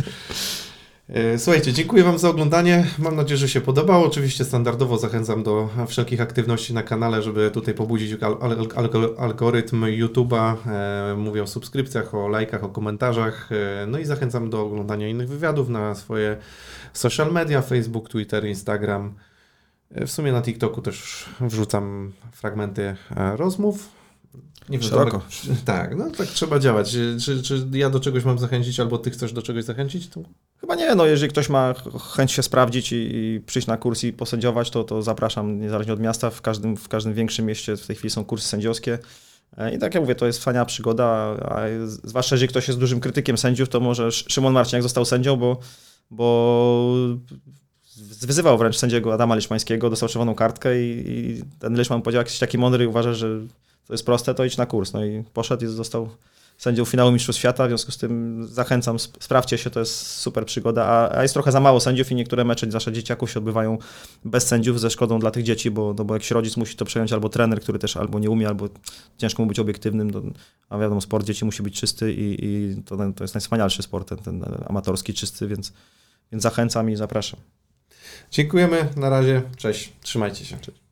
E, Słuchajcie, dziękuję Wam za oglądanie. Mam nadzieję, że się podobało. Oczywiście standardowo zachęcam do wszelkich aktywności na kanale, żeby tutaj pobudzić al- al- al- algorytm YouTube'a. E, Mówię o subskrypcjach, o lajkach, o komentarzach. E, No i zachęcam do oglądania innych wywiadów na swoje social media, Facebook, Twitter, Instagram. E, W sumie na TikToku też wrzucam fragmenty rozmów. Nie wiem, Szeroko. Tak, no tak trzeba działać. Czy, czy ja do czegoś mam zachęcić, albo ty chcesz do czegoś zachęcić? To Chyba nie, no jeżeli ktoś ma ch- chęć się sprawdzić i, i przyjść na kurs i posędziować, to, to zapraszam niezależnie od miasta. W każdym, w każdym większym mieście w tej chwili są kursy sędziowskie. E, I tak jak mówię, to jest wspaniała przygoda, a zwłaszcza jeżeli ktoś jest dużym krytykiem sędziów, to może Sz- Szymon Marciniak został sędzią, bo, bo wyzywał wręcz sędziego Adama Liczmańskiego, dostał czerwoną kartkę i, i ten Liczman powiedział, jak jesteś taki mądry i uważasz, że to jest proste, to idź na kurs. No i poszedł i został sędzią finału Mistrzostw Świata, w związku z tym zachęcam, sp- sprawdźcie się, to jest super przygoda, a, a jest trochę za mało sędziów i niektóre mecze zwłaszcza dzieciaków się odbywają bez sędziów ze szkodą dla tych dzieci, bo, no bo jakiś rodzic musi to przejąć albo trener, który też albo nie umie, albo ciężko mu być obiektywnym, a wiadomo, sport dzieci musi być czysty i, i to, to jest najwspanialszy sport, ten, ten amatorski, czysty, więc, więc zachęcam i zapraszam. dziękujemy, na razie, cześć, trzymajcie się. Cześć.